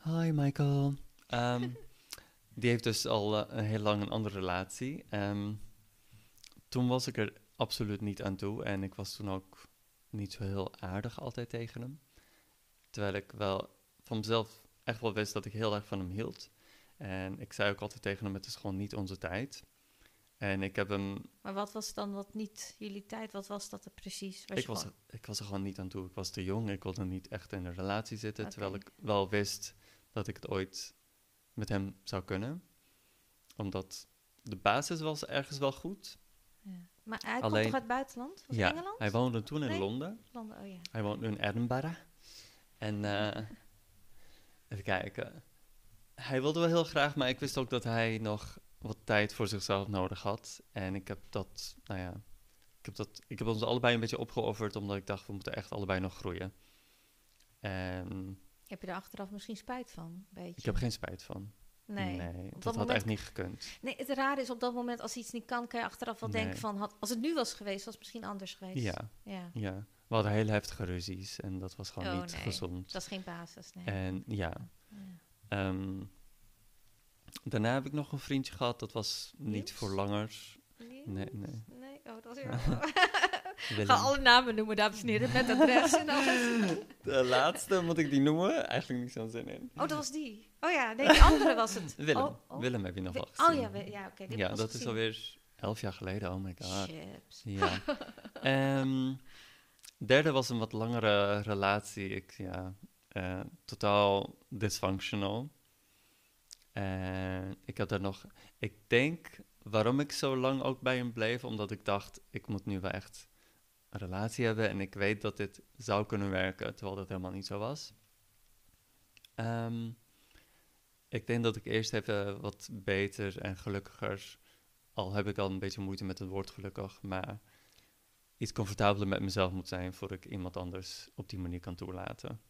Hi Michael. Ehm, [LAUGHS] die heeft dus al eh, heel lang een andere relatie. Ehm, toen was ik er absoluut niet aan toe en ik was toen ook niet zo heel aardig altijd tegen hem. Terwijl ik wel van mezelf echt wel wist dat ik heel erg van hem hield. En ik zei ook altijd tegen hem, het is gewoon niet onze tijd. En ik heb hem maar wat was dan wat niet jullie tijd? Wat was dat er precies? Was ik was, gewoon- er, ik was er gewoon niet aan toe. Ik was te jong. Ik wilde niet echt in een relatie zitten. Terwijl ik wel wist dat ik het ooit met hem zou kunnen. Omdat de basis was ergens wel goed. Maar hij komt Alleen- toch uit het buitenland? Was ja, Engeland? hij woonde toen in Nee? Londen. Londen, oh ja. Hij woont nu in Edinburgh. En eh, even kijken. Hij wilde wel heel graag, maar ik wist ook dat hij nog wat tijd voor zichzelf nodig had. En ik heb dat, nou ja, ik heb, dat, ik heb ons allebei een beetje opgeofferd, omdat ik dacht, we moeten echt allebei nog groeien. En Heb je er achteraf misschien spijt van? Beetje? ik heb geen spijt van. Nee. dat had moment- echt niet gekund. Nee, het rare is op dat moment, als iets niet kan, kan je achteraf wel Nee. denken van, had, als het nu was geweest, was het misschien anders geweest. Ja, Ja, ja. We hadden hele heftige ruzies en dat was gewoon Oh, niet nee. gezond. dat is geen basis, nee. En ja, Ja. Ehm, daarna heb ik nog een vriendje gehad, dat was niet Niels? voor langer. Niels? Nee, nee. Oh, dat was. Willem. [LAUGHS] Ga alle namen noemen, dames en heren, met adres en alles. [LAUGHS] De laatste, moet ik die noemen? Eigenlijk niet zo'n zin in. Oh, dat was die. Oh ja, nee, die andere was het. [LAUGHS] Willem. Oh, oh. Willem heb je nog wel Oh gezien. ja, we- ja oké. Ja, dat is alweer elf jaar geleden. Oh my god. Chips. Ja. Ehm, derde was een wat langere relatie. Ik, ja, eh, totaal dysfunctional. En ik had er nog... Ik denk waarom ik zo lang ook bij hem bleef, omdat ik dacht, ik moet nu wel echt een relatie hebben en ik weet dat dit zou kunnen werken, terwijl dat helemaal niet zo was. Ehm, ik denk dat ik eerst even wat beter en gelukkiger, al heb ik al een beetje moeite met het woord gelukkig, maar iets comfortabeler met mezelf moet zijn voor ik iemand anders op die manier kan toelaten.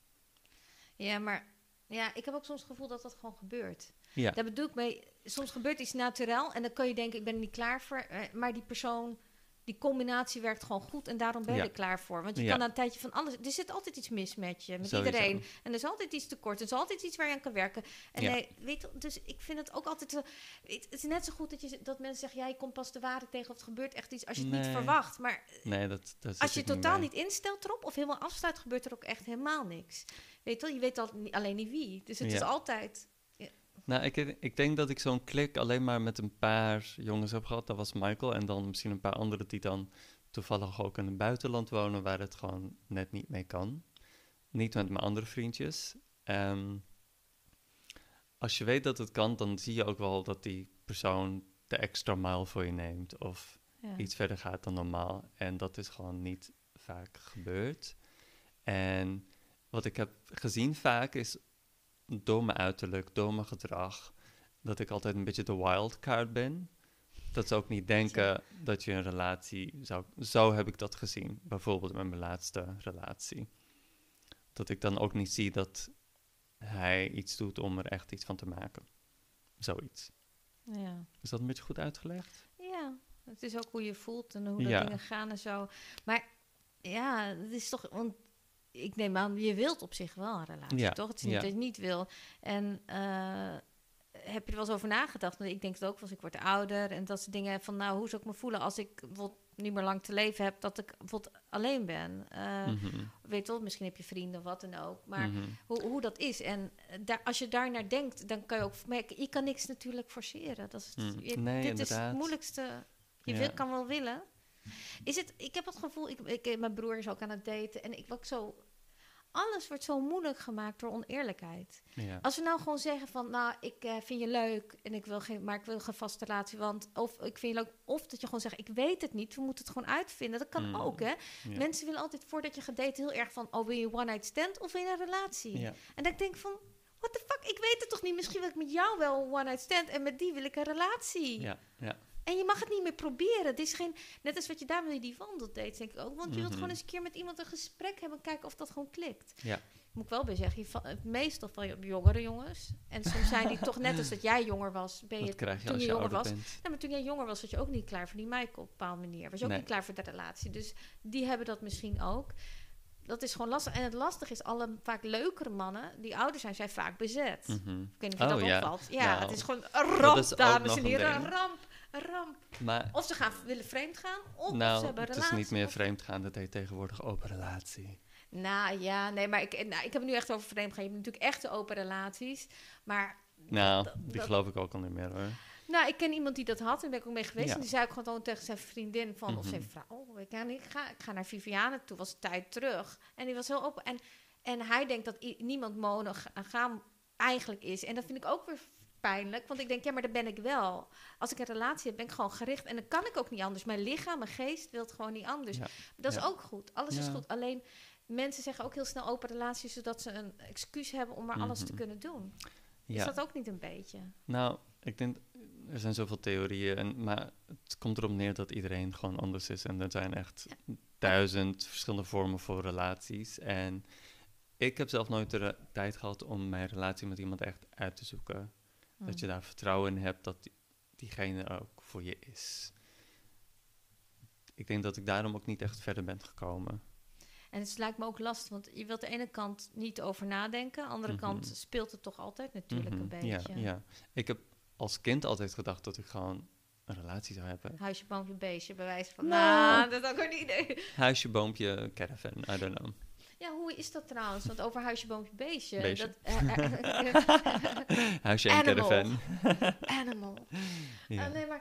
Ja, maar ja, ik heb ook soms het gevoel dat dat gewoon gebeurt. Ja, Daar bedoel ik mee, soms gebeurt iets naturel en dan kan je denken, ik ben er niet klaar voor. eh, Maar die persoon, die combinatie werkt gewoon goed en daarom ben je Ja. er klaar voor. Want je Ja. kan een tijdje van alles, er zit altijd iets mis met je, met Sowieso. iedereen. En er is altijd iets tekort, er is altijd iets waar je aan kan werken. En Ja. nee, weet je, dus ik vind het ook altijd, het het is net zo goed dat, je, dat mensen zeggen, ja, je komt pas de waarde tegen of het gebeurt echt iets als je het niet verwacht. Maar nee, dat, dat als je totaal niet instelt erop of helemaal afsluit, gebeurt er ook echt helemaal niks. Weet je wel, je weet al, alleen niet wie. Dus het is altijd... Nou, ik, ik denk dat ik zo'n klik alleen maar met een paar jongens heb gehad. Dat was Michael en dan misschien een paar anderen die dan toevallig ook in het buitenland wonen, waar het gewoon net niet mee kan. Niet met mijn andere vriendjes. Ehm, als je weet dat het kan, dan zie je ook wel dat die persoon de extra mile voor je neemt of Ja. iets verder gaat dan normaal. En dat is gewoon niet vaak gebeurd. En wat ik heb gezien vaak is door mijn uiterlijk, door mijn gedrag, dat ik altijd een beetje de wildcard ben. Dat ze ook niet denken dat je een relatie zou... Zo heb ik dat gezien, bijvoorbeeld met mijn laatste relatie. Dat ik dan ook niet zie dat hij iets doet om er echt iets van te maken. Zoiets. ja. Is dat een beetje goed uitgelegd? Ja, het is ook hoe je voelt en hoe Ja. dingen gaan en zo. Maar ja, het is toch... Want ik neem aan, je wilt op zich wel een relatie, Ja, toch? Het is niet ja. dat je niet wil. En eh, heb je er wel eens over nagedacht? Want ik denk het ook, als ik word ouder en dat soort dingen. Van nou, hoe zou ik me voelen als ik bijvoorbeeld niet meer lang te leven heb, dat ik bijvoorbeeld alleen ben? Mhm, Weet wel, misschien heb je vrienden of wat dan ook. Maar mhm. hoe, hoe dat is. En eh, daar, als je daar naar denkt, dan kan je ook merken, je kan niks natuurlijk forceren. Dat is het, Mm, je- nee, dit is het moeilijkste. Je Ja. wil, kan wel willen. Is het, ik heb het gevoel, ik, ik, mijn broer is ook aan het daten en ik word zo. Alles wordt zo moeilijk gemaakt door oneerlijkheid. Ja. Als we nou gewoon zeggen van, nou, ik eh, vind je leuk en ik wil geen, maar ik wil geen vaste relatie, want of ik vind je leuk, of dat je gewoon zegt, ik weet het niet, we moeten het gewoon uitvinden. Dat kan Mm. ook, hè? Ja. Mensen willen altijd voordat je gaat daten heel erg van, oh, wil je one night stand of wil je een relatie? Ja. En dan denk ik van, what the fuck, ik weet het toch niet? Misschien wil ik met jou wel een one night stand en met die wil ik een relatie. Ja, ja. En je mag het niet meer proberen. Het is geen, net als wat je daar wil je die wandeldates, denk ik ook. Want je wilt Mhm. gewoon eens een keer met iemand een gesprek hebben, kijken of dat gewoon klikt. Ja. Moet ik wel bij zeggen, je va- het meestal val je op jongere jongens. En soms zijn die toch net als dat jij jonger was, ben je krijg je toen je je jonger was. nou, maar toen jij jonger was, was je ook niet klaar voor die Michael op een bepaalde manier. Was je ook Nee. niet klaar voor de relatie. Dus die hebben dat misschien ook. Dat is gewoon lastig. En het lastige is, alle vaak leukere mannen die ouder zijn, zijn vaak bezet. Mhm. Ik weet niet of je Oh, dat ja. opvalt. Ja, Nou, het is gewoon een ramp, dames en heren. Een ramp, een ramp. Maar Of ze gaan willen vreemd gaan, of ze nou, hebben een het relatie. is niet meer vreemd gaan, dat heet tegenwoordig open relatie. Nou ja, nee, maar ik, nou, ik heb het nu echt over vreemd gaan. Je hebt natuurlijk echte open relaties. Maar Nou, dat- die dat- geloof ik ook al niet meer hoor. Nou, ik ken iemand die dat had en ben ik ook mee geweest. Ja. En die zei ook gewoon tegen zijn vriendin van, of Mhm. zijn vrouw, ik ga, niet, ik ga, ik ga naar Viviane toe, was tijd terug. En die was heel open. En, en hij denkt dat niemand monogaam eigenlijk is. En dat vind ik ook weer pijnlijk, want ik denk, ja, maar daar ben ik wel. Als ik een relatie heb, ben ik gewoon gericht. En dan kan ik ook niet anders. Mijn lichaam, mijn geest wil het gewoon niet anders. Ja. Dat is Ja. ook goed. Alles is goed. Alleen, mensen zeggen ook heel snel open relaties, zodat ze een excuus hebben om maar alles te Mhm. kunnen doen. Is dat ook niet een beetje? Nou, ik denk, er zijn zoveel theorieën, en, maar het komt erop neer dat iedereen gewoon anders is. En er zijn echt duizend verschillende vormen voor relaties. En ik heb zelf nooit de tijd gehad om mijn relatie met iemand echt uit te zoeken. Dat je daar vertrouwen in hebt dat die- diegene ook voor je is. Ik denk dat ik daarom ook niet echt verder ben gekomen. En het lijkt me ook lastig, want je wilt de ene kant niet over nadenken, aan de andere Mhm. kant speelt het toch altijd natuurlijk Mhm, een beetje. Ja, ja. Ik heb als kind altijd gedacht dat ik gewoon een relatie zou hebben. Huisje, boompje, beestje, bij wijze van... Nou. Nou, dat is ook een idee. Huisje, boompje, caravan, I don't know. Ja, hoe is dat trouwens? Want over huisje, boompje, beestje... Beestje. Dat, eh, [LAUGHS] Huisje en caravan. animal. [LAUGHS] Ja. Nee, maar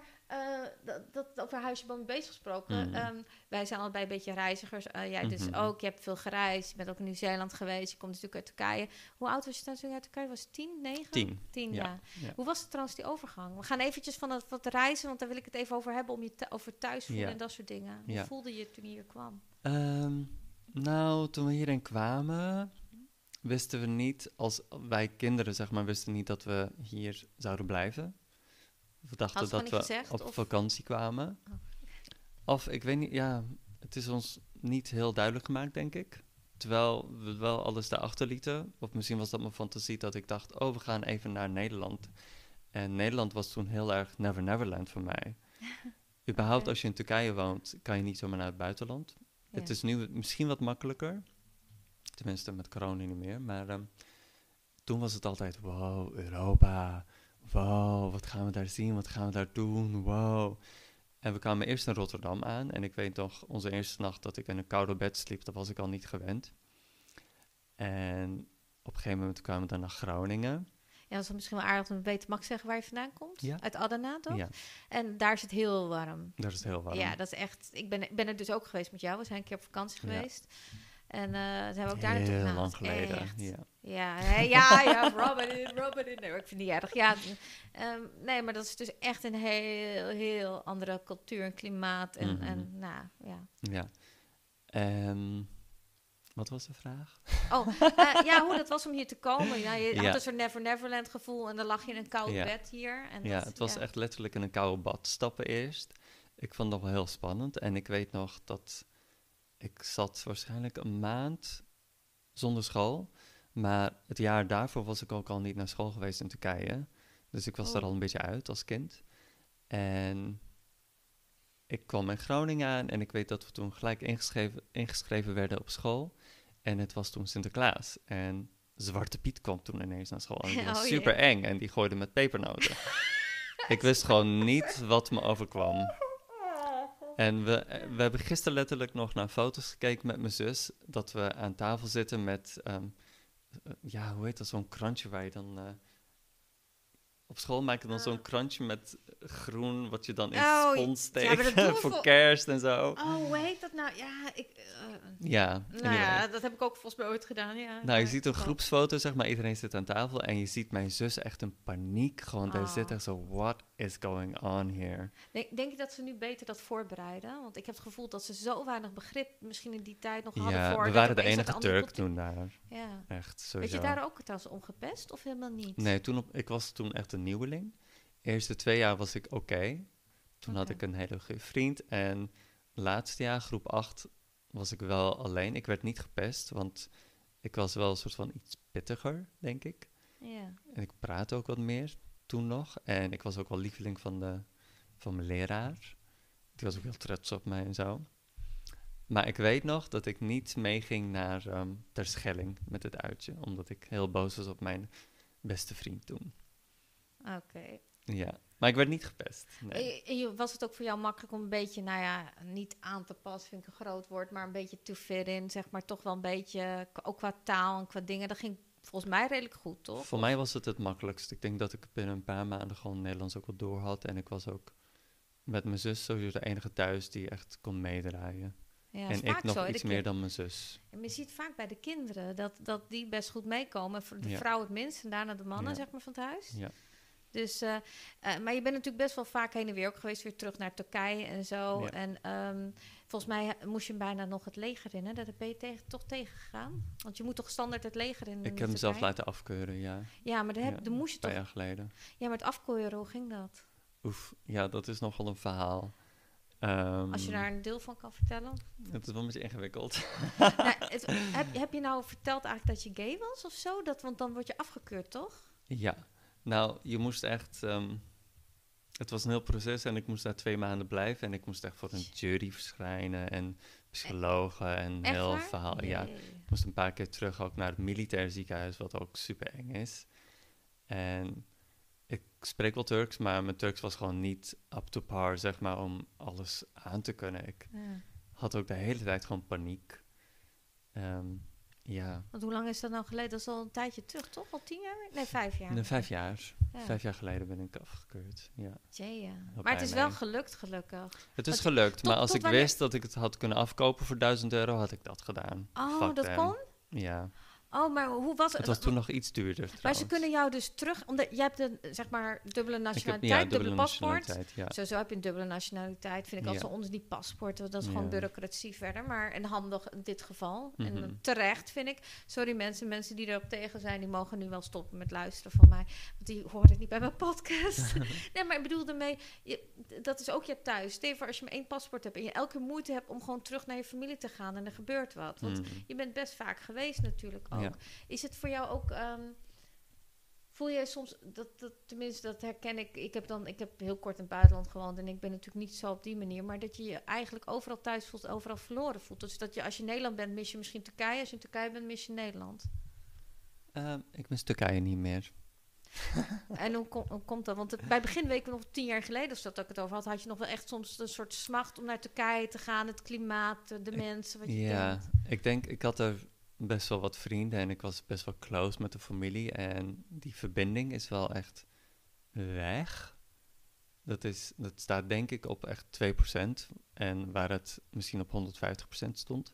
dat, dat over huisje, boompje, beestje gesproken. Mm. ehm, wij zijn allebei een beetje reizigers. Jij dus Mhm. ook. Je hebt veel gereisd. Je bent ook in Nieuw-Zeeland geweest. Je komt natuurlijk uit Turkije. Hoe oud was je toen je uit Turkije? Was het tien, negen? Tien. Tien, ja. Ja, ja. Hoe was het trouwens, die overgang? We gaan eventjes van het, wat reizen, want daar wil ik het even over hebben, om je over thuis voelen en dat soort dingen. Hoe voelde je toen je hier kwam? Ehm, nou, toen we hierin kwamen, wisten we niet, als wij kinderen zeg maar, wisten niet dat we hier zouden blijven. We dachten dat we gezegd, op of? vakantie kwamen. Oh. Of ik weet niet, ja, het is ons niet heel duidelijk gemaakt, denk ik. Terwijl we wel alles daarachter lieten. Of misschien was dat mijn fantasie dat ik dacht, oh, we gaan even naar Nederland. En Nederland was toen heel erg Never Neverland voor mij. [LAUGHS] Überhaupt als je in Turkije woont, kan je niet zomaar naar het buitenland. Het is nu misschien wat makkelijker. Tenminste, met corona niet meer. Maar ehm, toen was het altijd, wow, Europa. Wow, wat gaan we daar zien? Wat gaan we daar doen? Wow. En we kwamen eerst in Rotterdam aan. En ik weet nog, onze eerste nacht dat ik in een koude bed sliep, dat was ik al niet gewend. En op een gegeven moment kwamen we dan naar Groningen. Ja, dat is misschien wel aardig om te weten. Mag ik zeggen waar je vandaan komt? Ja. Uit Adana, toch? Ja, En daar is het heel warm. daar is het heel warm. Ja, dat is echt... Ik ben, ik ben er dus ook geweest met jou. We zijn een keer op vakantie geweest. En eh ze hebben ook daar naartoe heel lang geleden. echt- Ja. Ja, ja, ja, [LAUGHS] Robin in, Robin in. Nee, ik vind die erg. Ja, ehm, nee, maar dat is dus echt een heel, heel andere cultuur en klimaat. En, Mhm. en nou, ja. ja. En wat was de vraag? Oh, eh, ja, hoe dat was om hier te komen. Ja, je Ja. had een soort Never Neverland gevoel en dan lag je in een koud Ja. bed hier. En Ja, dat- het was echt letterlijk in een koude bad stappen eerst. Ik vond dat wel heel spannend. En ik weet nog dat ik zat waarschijnlijk een maand zonder school. Maar het jaar daarvoor was ik ook al niet naar school geweest in Turkije. Dus ik was er Oh. al een beetje uit als kind. En ik kwam in Groningen aan en ik weet dat we toen gelijk ingeschreven, ingeschreven werden op school. En het was toen Sinterklaas. En Zwarte Piet kwam toen ineens naar school. En die [LAUGHS] was Oh jee. super eng en die gooide met pepernoten. [LAUGHS] ik wist gewoon niet wat me overkwam. En we, eh, we hebben gisteren letterlijk nog naar foto's gekeken met mijn zus. Dat we aan tafel zitten met, ehm, eh, ja, hoe heet dat, zo'n krantje waar je dan... eh, op school maak je dan zo'n Ah. krantje met groen, wat je dan in Oh, spons ja, steekt we [LAUGHS] voor voor- kerst en zo. Oh, hoe heet dat nou? Ja, ik... eh, Ja, nou ja, dat heb ik ook volgens mij ooit gedaan, ja. Nou, je Ja, ziet een groepsfoto, zeg maar, iedereen zit aan tafel en je ziet mijn zus echt in paniek. Gewoon, daar Oh. zit echt zo, what is going on here? Denk, denk je dat ze nu beter dat voorbereiden? Want ik heb het gevoel dat ze zo weinig begrip misschien in die tijd nog hadden Ja, voor... we waren de enige Turk toen daar. Ja. Echt, Weet sowieso. je daar ook trouwens om gepest of helemaal niet? Nee, toen op, ik was toen echt een nieuweling. Eerste twee jaar was ik oké. Toen had ik een hele goede vriend. En laatste jaar, groep 8, was ik wel alleen. Ik werd niet gepest, want ik was wel een soort van iets pittiger, denk ik. Ja. En ik praatte ook wat meer toen nog. En ik was ook wel lieveling van, de, van mijn leraar. Die was ook heel trots op mij en zo. Maar ik weet nog dat ik niet meeging naar ehm Terschelling met het uitje. Omdat ik heel boos was op mijn beste vriend toen. Oké. Ja, maar ik werd niet gepest. Nee. Was het ook voor jou makkelijk om een beetje, nou ja, niet aan te passen, vind ik een groot woord, maar een beetje to fit in, zeg maar, toch wel een beetje, ook qua taal en qua dingen, dat ging volgens mij redelijk goed, toch? Voor mij was het het makkelijkst. Ik denk dat ik binnen een paar maanden gewoon Nederlands ook wel door had. En ik was ook met mijn zus sowieso de enige thuis die echt kon meedraaien. Ja, en ik nog zo, iets meer dan mijn zus. En je ziet vaak bij de kinderen dat, dat die best goed meekomen. Voor de Ja. vrouw het minst en daarna de mannen, Ja. zeg maar, van het huis. Ja. Dus, eh, eh, maar je bent natuurlijk best wel vaak heen en weer ook geweest, weer terug naar Turkije en zo. En ehm, volgens mij moest je bijna nog het leger in, hè? Dat ben je tegen, toch tegengegaan? Want je moet toch standaard het leger in? Ik heb mezelf Turkije? laten afkeuren, ja. Ja, maar daar, heb, Ja, daar moest je Een paar toch... jaar geleden. Ja, maar het afkeuren, hoe ging dat? Oef, ja, dat is nogal een verhaal. Ehm, Als je daar een deel van kan vertellen. Het is wel een beetje ingewikkeld. [LAUGHS] nou, het- [LAUGHS] heb, heb je nou verteld eigenlijk dat je gay was of zo? Dat, want dan word je afgekeurd, toch? Ja, nou, je moest echt. ehm, het was een heel proces en ik moest daar twee maanden blijven. En ik moest echt voor een jury verschijnen en psychologen en Echt heel waar? verhaal. Ja, ik moest een paar keer terug ook naar het militair ziekenhuis, wat ook super eng is. En ik spreek wel Turks, maar mijn Turks was gewoon niet up to par, zeg maar, om alles aan te kunnen. Ik Ja. had ook de hele tijd gewoon paniek. Ehm, ja, Want hoe lang is dat nou geleden? Dat is al een tijdje terug, toch? Al tien jaar? Nee, vijf jaar. Nee, vijf jaar. Ja. Vijf jaar geleden ben ik afgekeurd. Ja. Jee, ja. Maar het is wel gelukt, gelukkig. Het is gelukt, tot- maar als ik wist dat ik het had kunnen afkopen voor 1000 euro, had ik dat gedaan. Oh, Fuck dat them. kon? Ja, Oh, maar hoe was het was toen nog iets duurder Maar ze kunnen jou dus terug... Omdat jij hebt een, zeg maar, dubbele heb, nationaliteit, ja, dubbele, dubbele paspoort. nationaliteit, ja. Sowieso heb je een dubbele nationaliteit. Vind ik Ja. altijd zo onder die paspoorten. Dat is gewoon bureaucratie verder. Maar en handig in dit geval. En Mhm. terecht vind ik. Sorry mensen, mensen die erop tegen zijn, die mogen nu wel stoppen met luisteren van mij. Want die horen niet bij mijn podcast. [LAUGHS] nee, maar ik bedoel ermee, je, dat is ook je thuis. Voor als je maar één paspoort hebt en je elke keer moeite hebt om gewoon terug naar je familie te gaan en er gebeurt wat. Want Mhm. je bent best vaak geweest natuurlijk ook. Is het voor jou ook... ehm, Voel jij soms, dat, dat, tenminste dat herken ik, ik heb dan, ik heb heel kort in het buitenland gewoond en ik ben natuurlijk niet zo op die manier, maar dat je je eigenlijk overal thuis voelt, overal verloren voelt. Dus dat je als je in Nederland bent, mis je misschien Turkije, als je in Turkije bent, mis je Nederland. Ehm, ik mis Turkije niet meer. [LAUGHS] En hoe, kom- hoe komt dat? Want het, bij begin weken nog tien jaar geleden, of dat ik het over had, had je nog wel echt soms een soort smacht om naar Turkije te gaan, het klimaat, de, Ik- mensen, wat je Ja, ik denk, ik had er best wel wat vrienden en ik was best wel close met de familie. En die verbinding is wel echt weg. Dat, is, dat staat denk ik op echt 2%. En waar het misschien op 150% stond.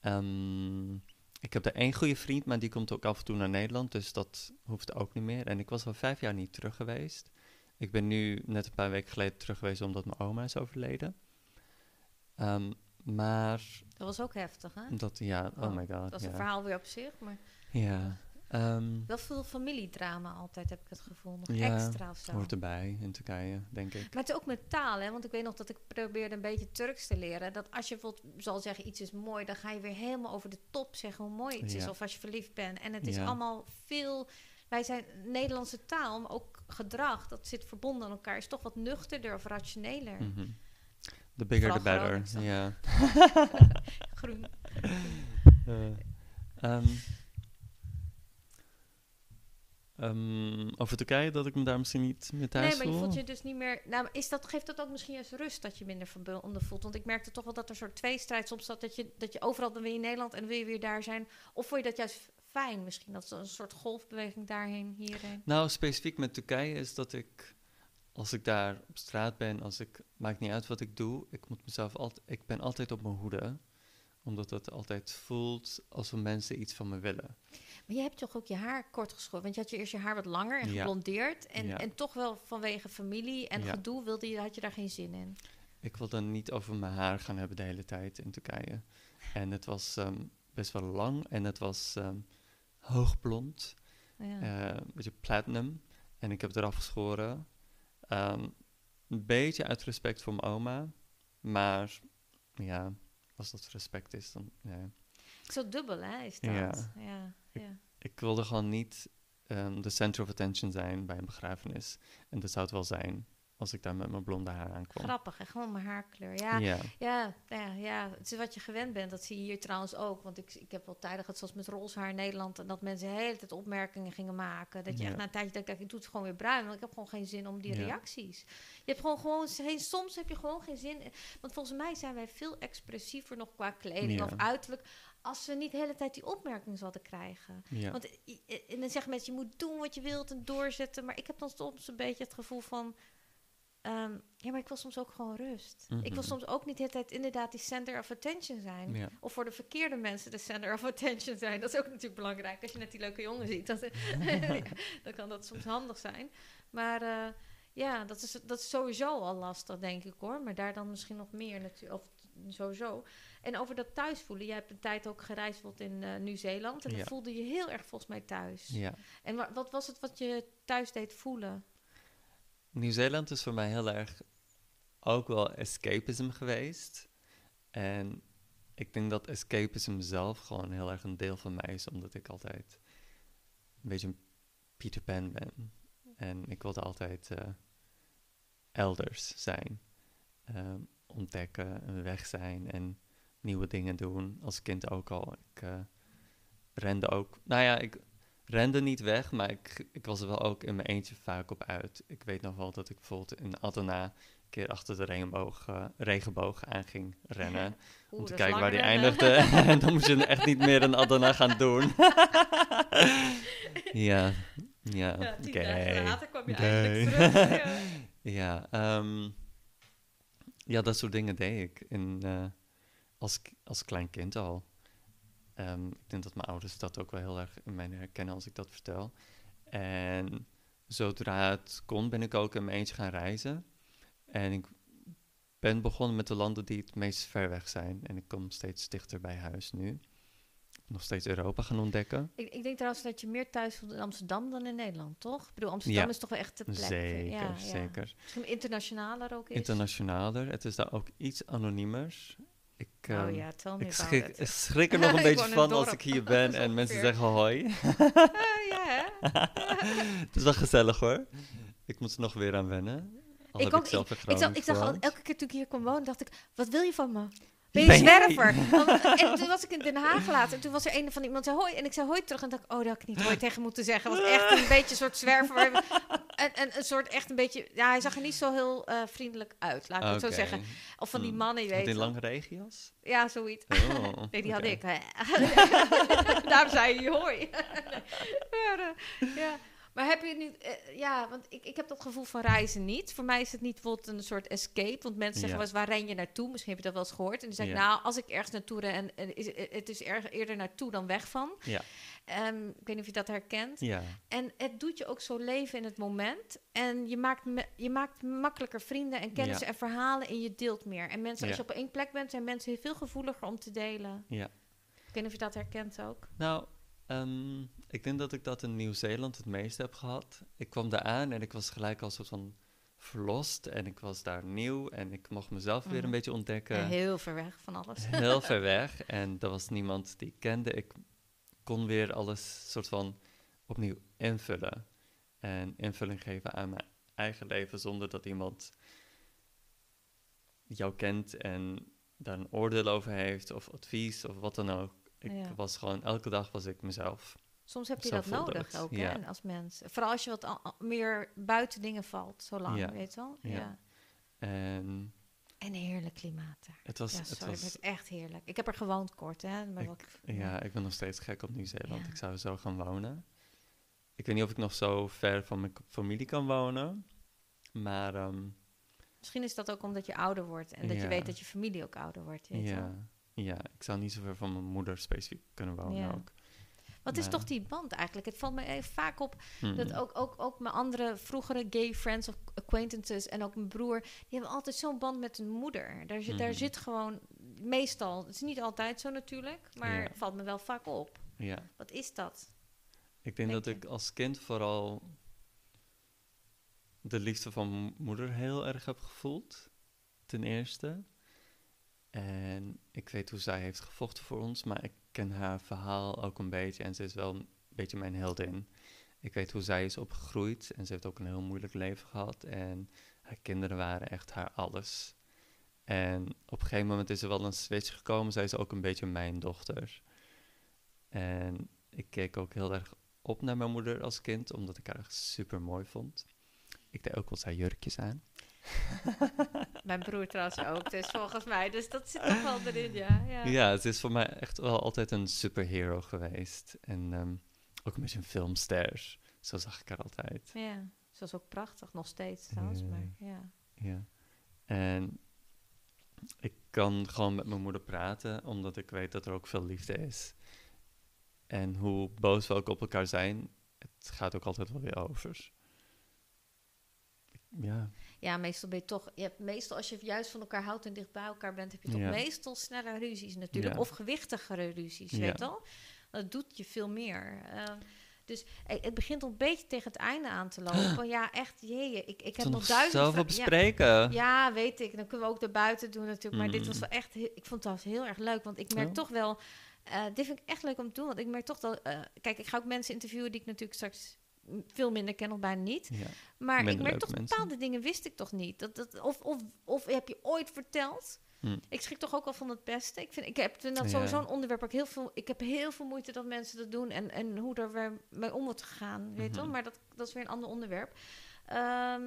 Ehm, ik heb er één goede vriend, maar die komt ook af en toe naar Nederland. Dus dat hoeft ook niet meer. En ik was al vijf jaar niet terug geweest. Ik ben nu net een paar weken geleden terug geweest omdat mijn oma is overleden. Ehm, maar Dat was ook heftig, hè? dat, ja, oh, Oh, my god. Dat was ja. een verhaal weer op zich, maar Ja, ehm, wel veel familiedrama altijd, heb ik het gevoel. Nog Ja, extra of zo. hoort erbij in Turkije, denk ik. Maar het is ook met taal, hè? Want ik weet nog dat ik probeerde een beetje Turks te leren. Dat als je bijvoorbeeld zal zeggen iets is mooi, dan ga je weer helemaal over de top zeggen hoe mooi iets is. Of als je verliefd bent. En het is Ja. allemaal veel. Wij zijn Nederlandse taal, maar ook gedrag, dat zit verbonden aan elkaar, is toch wat nuchterder of rationeler. Mhm. The bigger the better, ja. [LAUGHS] Groen. [LAUGHS] Eh, ehm, ehm, over Turkije, dat ik me daar misschien niet meer thuis Nee, maar je voel? voelt je dus niet meer. Nou, is dat, geeft dat ook misschien juist rust dat je minder verbonden voelt? Want ik merkte toch wel dat er een soort tweestrijd soms zat. Dat je, dat je overal dan weer in Nederland en wil je weer daar zijn. Of vond je dat juist fijn misschien? Dat is een soort golfbeweging daarheen, hierheen. Nou, specifiek met Turkije is dat ik, als ik daar op straat ben, als ik, maakt niet uit wat ik doe, ik moet mezelf altijd, ik ben altijd op mijn hoede. Omdat het altijd voelt alsof mensen iets van me willen. Maar je hebt toch ook je haar kort geschoren? Want je had je eerst je haar wat langer en Ja. geblondeerd. En, Ja. en toch wel vanwege familie en Ja. gedoe wilde je, had je daar geen zin in. Ik wil dan niet over mijn haar gaan hebben de hele tijd in Turkije. En het was ehm, best wel lang en het was ehm, hoogblond, Ja. eh, een beetje platinum. En ik heb het eraf geschoren. Ehm, een beetje uit respect voor mijn oma. Maar ja, als dat respect is, dan... Ja. Zo dubbel, hè, is dat? Ja. ja, ja. Ik wilde gewoon niet ehm, de center of attention zijn bij een begrafenis. En dat zou het wel zijn als ik daar met mijn blonde haar aankwam. Grappig, hè? Gewoon mijn haarkleur. Ja, Ja. Ja, ja, ja, het is wat je gewend bent. Dat zie je hier trouwens ook. Want ik, ik heb wel tijden gehad, zoals met roze haar in Nederland... en dat mensen de hele tijd opmerkingen gingen maken. Dat je Ja. echt na een tijdje dacht, ik doe het gewoon weer bruin... want ik heb gewoon geen zin om die Ja. reacties. Je hebt gewoon, gewoon geen, soms heb je gewoon geen zin... Want volgens mij zijn wij veel expressiever nog qua kleding of uiterlijk... als we niet de hele tijd die opmerkingen zouden krijgen. ja. Want en dan zeggen mensen, je moet doen wat je wilt en doorzetten. Maar ik heb dan soms een beetje het gevoel van... ehm, ja, maar ik wil soms ook gewoon rust. Ik wil Mhm. soms ook niet de hele tijd inderdaad die center of attention zijn. ja. Of voor de verkeerde mensen de center of attention zijn. Dat is ook natuurlijk belangrijk. Als je net die leuke jongen ziet, dan, [LAUGHS] dan kan dat soms handig zijn. Maar eh, ja, dat is, dat is sowieso al lastig, denk ik hoor. Maar daar dan misschien nog meer natuurlijk. Of sowieso. En over dat thuisvoelen. Jij hebt een tijd ook gereisd in eh, Nieuw-Zeeland. En dan Ja. voelde je heel erg volgens mij thuis. ja. En wa- wat was het wat je thuis deed voelen? Nieuw-Zeeland is voor mij heel erg ook wel escapism geweest. En ik denk dat escapism zelf gewoon heel erg een deel van mij is, omdat ik altijd een beetje een Peter Pan ben. En ik wilde altijd eh, elders zijn. Ehm, ontdekken en weg zijn en nieuwe dingen doen. Als kind ook al. Ik eh, rende ook. Nou ja, ik, rende niet weg, maar ik, ik was er wel ook in mijn eentje vaak op uit. Ik weet nog wel dat ik bijvoorbeeld in Adana een keer achter de regenboog, eh, regenboog aan ging rennen. [LAUGHS] Oeh, om te kijken waar die rennen. eindigde. en [LAUGHS] [LAUGHS] dan moest je echt niet meer een Adana gaan doen. ja, ja, Ja, tien gay. dagen later kwam je Gay. eindelijk terug. Ja. Ehm, ja, dat soort dingen deed ik in, eh, als, als klein kind al. Ehm, ik denk dat mijn ouders dat ook wel heel erg in mij herkennen als ik dat vertel. En zodra het kon, ben ik ook in mijn eentje gaan reizen. En ik ben begonnen met de landen die het meest ver weg zijn. En ik kom steeds dichter bij huis nu. Nog steeds Europa gaan ontdekken. Ik, ik denk trouwens dat je meer thuis voelt in Amsterdam dan in Nederland, toch? Ik bedoel, Amsterdam Ja. is toch wel echt de plek. Zeker, ja, ja. zeker. Misschien internationaler ook is. Internationaler. Het is daar ook iets anoniemer. Ik, oh ehm, ja, tell me Ik schrik, er nog [LAUGHS] een beetje van als ik hier [LAUGHS] ben en mensen zeggen hoi. [LAUGHS] Ja, hè? het is wel gezellig hoor. Ik moet er nog weer aan wennen. Al Ik ook, ik in Ik, dacht al, elke keer toen ik hier kwam wonen, dacht ik, wat wil je van me? Ben je zwerver? Want- [LAUGHS] en toen was ik in Den Haag later en toen was er een van iemand zei hoi en ik zei hoi terug en dacht ik, oh, dat had ik niet hoi tegen moeten zeggen. Was echt een beetje een soort zwerver. [LAUGHS] En, en een soort echt een beetje, ja, hij zag er niet zo heel eh, vriendelijk uit, laat ik het zo zeggen. Of van die Hmm. mannen, je weet wel. lange regenjas? Ja, zoiets. Oh, [LAUGHS] Nee, die had ik. Daarom zei je hoi. maar, ja. Maar heb je nu... eh, ja, want ik, ik heb dat gevoel van reizen niet. Voor mij is het niet bijvoorbeeld een soort escape. Want mensen zeggen wel eens, waar ren je naartoe? Misschien heb je dat wel eens gehoord. En dan zeg ik, nou, als ik ergens naartoe ren... En, en is, eh, het is erg, eerder naartoe dan weg van. Ja. Ehm, ik weet niet of je dat herkent. Ja, En het doet je ook zo leven in het moment. En je maakt, je maakt makkelijker vrienden en kennis Ja. en verhalen. En je deelt meer. En mensen, als je op één plek bent, zijn mensen veel gevoeliger om te delen. ja. Ik weet niet of je dat herkent ook. Nou, ehm, ik denk dat ik dat in Nieuw-Zeeland het meest heb gehad. Ik kwam daar aan en ik was gelijk al soort van verlost. En ik was daar nieuw en ik mocht mezelf weer Mhm. een beetje ontdekken. Heel ver weg van alles. [LAUGHS] heel ver weg. En er was niemand die ik kende. Ik kon weer alles soort van opnieuw invullen. En invulling geven aan mijn eigen leven zonder dat iemand jou kent en daar een oordeel over heeft of advies of wat dan ook. Ik Ja. was gewoon, elke dag was ik mezelf. Soms heb je dat nodig ook, ja. hè, als mens. Vooral als je wat meer buiten dingen valt, zo lang, Ja. weet je wel? Ja. Ja. En En een heerlijk klimaat daar. het was, Ja, het was het echt heerlijk. Ik heb er gewoond kort, hè. Maar Ik- wat, ja, ik ben nog steeds gek op Nieuw-Zeeland. Ja. Ik zou zo gaan wonen. Ik weet niet of ik nog zo ver van mijn familie kan wonen. Maar ehm, Misschien is dat ook omdat je ouder wordt en dat je Ja. weet dat je familie ook ouder wordt, weet je wel. ja, ja, ik zou niet zo ver van mijn moeder specifiek kunnen wonen Ja. ook. Wat is toch die band eigenlijk? Het valt me even vaak op Hmm. dat ook, ook, ook mijn andere vroegere gay friends of acquaintances en ook mijn broer, die hebben altijd zo'n band met hun moeder. Daar, zit daar zit gewoon, meestal, het is niet altijd zo natuurlijk, maar Ja. valt me wel vaak op. Ja, Wat is dat? ik denk Denk dat je? ik als kind vooral de liefde van mijn moeder heel erg heb gevoeld. Ten eerste. En ik weet hoe zij heeft gevochten voor ons, maar ik ken haar verhaal ook een beetje. En ze is wel een beetje mijn heldin. Ik weet hoe zij is opgegroeid en ze heeft ook een heel moeilijk leven gehad. En haar kinderen waren echt haar alles. En op een gegeven moment is er wel een switch gekomen. Zij is ook een beetje mijn dochter. En ik keek ook heel erg op naar mijn moeder als kind, omdat ik haar echt super mooi vond. Ik deed ook wel zijn jurkjes aan. [LAUGHS] Mijn broer trouwens ook, dus volgens mij. Dus dat zit toch wel erin, ja. Ja, Ja, het is voor mij echt wel altijd een superhero geweest. En ehm, ook een beetje een filmster. Zo zag ik haar altijd. ja. Ze was ook prachtig, nog steeds trouwens, Ja. maar ja. Ja. En ik kan gewoon met mijn moeder praten, omdat ik weet dat er ook veel liefde is. En hoe boos we ook op elkaar zijn, het gaat ook altijd wel weer over. Ja, Ja, meestal ben je toch... Je hebt meestal, als je juist van elkaar houdt en dicht bij elkaar bent... heb je toch Ja. meestal sneller ruzies natuurlijk. Ja. Of gewichtigere ruzies, Ja. weet je wel? Dat doet je veel meer. Ehm, dus het begint al een beetje tegen het einde aan te lopen. [GASPS] ja, echt, jee, ik, ik heb nog duizend... zoveel ja, bespreken. Ja, weet ik. Dan kunnen we ook daarbuiten doen natuurlijk. Maar dit was wel echt... Ik vond het heel erg leuk. Want ik merk Oh. toch wel... eh, dit vind ik echt leuk om te doen. Want ik merk toch dat... eh, kijk, ik ga ook mensen interviewen die ik natuurlijk straks veel minder ken of bijna niet. Ja. Maar ik merk toch mensen. bepaalde dingen wist ik toch niet. Dat, dat, of, of, of heb je ooit verteld Hm. Ik schrik toch ook wel van het beste. Ik vind, ik heb vind dat Ja. sowieso een onderwerp waar ik heel veel, ik heb heel veel moeite dat mensen dat doen en, en hoe er weer mee om wordt gegaan, weet je wel. Mhm. Maar dat, dat is weer een ander onderwerp. Ehm,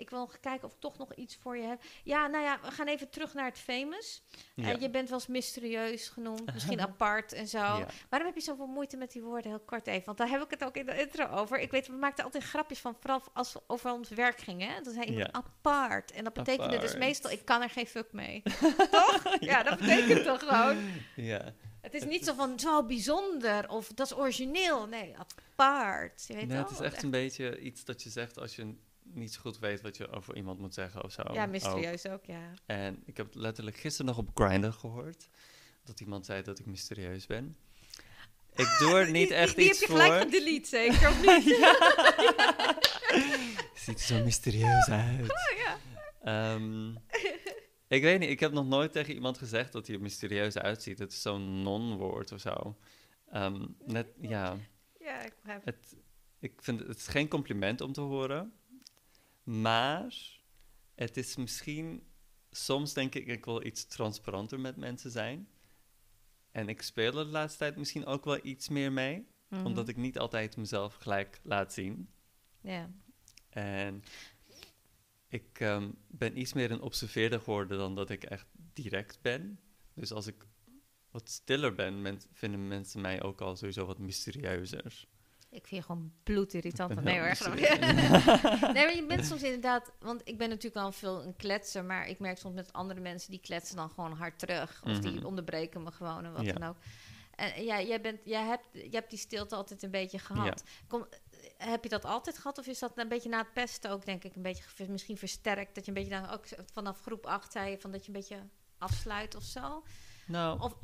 ik wil nog kijken of ik toch nog iets voor je heb. Ja, nou ja, we gaan even terug naar het famous. Eh, je bent wel eens mysterieus genoemd, [LAUGHS] misschien apart en zo. Ja. Waarom heb je zoveel moeite met die woorden? Heel kort even, want daar heb ik het ook in de intro over. Ik weet, we maakten altijd grapjes van, vooral als we over ons werk gingen. Hè? Dan zei iemand Ja. apart. En dat betekende dus meestal, ik kan er geen fuck mee. [LAUGHS] Toch? Ja, dat betekent toch gewoon... Ja. Het is niet zo van, zo bijzonder of dat is origineel. Nee, apart. Je weet Nee, wel? het is echt een beetje iets dat je zegt als je niet zo goed weet wat je over iemand moet zeggen of zo. Ja, mysterieus ook, ja. En ik heb letterlijk gisteren nog op Grindr gehoord dat iemand zei dat ik mysterieus ben. Ik doe er [LAUGHS] niet Die- echt die, iets Die heb je voor. gelijk gedelete, zeker? Of [LAUGHS] niet? [LAUGHS] Ziet er zo mysterieus uit. Oh, ja. Ehm, ik weet niet, ik heb nog nooit tegen iemand gezegd dat hij er mysterieus uitziet. Het is zo'n non-woord of zo. Ehm, net, ja, ja, ik begrijp. het, ik vind het, het is geen compliment om te horen. Maar het is misschien, soms denk ik, ik wil iets transparanter met mensen zijn. En ik speel er de laatste tijd misschien ook wel iets meer mee. Mhm. Omdat ik niet altijd mezelf gelijk laat zien. Ja. En ik ehm, ben iets meer een observeerder geworden dan dat ik echt direct ben. Dus als ik wat stiller ben, men- vinden mensen mij ook al sowieso wat mysterieuzer. Ik vind je gewoon bloedirritant. Nee heel hoor. [LAUGHS] Nee, maar je bent soms inderdaad... Want ik ben natuurlijk al veel een kletser... maar ik merk soms met andere mensen... die kletsen dan gewoon hard terug. Of die Mhm. onderbreken me gewoon en wat Ja. dan ook. En ja, jij, bent, jij, hebt, jij hebt die stilte altijd een beetje gehad. Kom, heb je dat altijd gehad? Of is dat een beetje na het pesten ook, denk ik, een beetje misschien versterkt? Dat je een beetje dan ook vanaf groep 8 zei van dat je een beetje afsluit of zo? Nou, Of-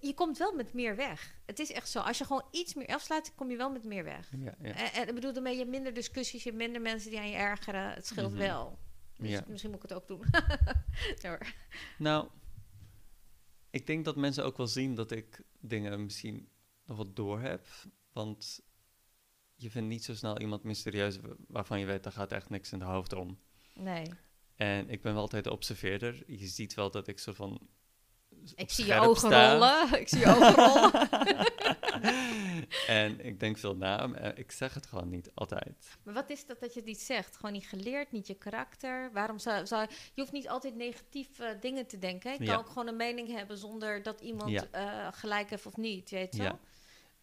Je komt wel met meer weg. Het is echt zo. Als je gewoon iets meer afsluit, kom je wel met meer weg. ja, ja. En, en ik bedoel, daarmee je hebt minder discussies, je hebt minder mensen die aan je ergeren. Het scheelt Mhm. wel. Dus Ja. misschien moet ik het ook doen. [LAUGHS] Ja hoor. Nou, ik denk dat mensen ook wel zien dat ik dingen misschien nog wat door heb. Want je vindt niet zo snel iemand mysterieus wa- waarvan je weet, daar gaat echt niks in de hoofd om. Nee. En ik ben wel altijd de observeerder. Je ziet wel dat ik zo van. [LAUGHS] Ik zie je ogen rollen. Ik zie je ogen rollen. en ik denk veel na, maar ik zeg het gewoon niet altijd. Maar wat is dat dat je het niet zegt? Gewoon niet geleerd, niet je karakter. Waarom zou, zou je hoeft niet altijd negatief eh, dingen te denken. Je kan Ja. ook gewoon een mening hebben zonder dat iemand Ja. eh, gelijk heeft of niet. Weet je wel? Ja.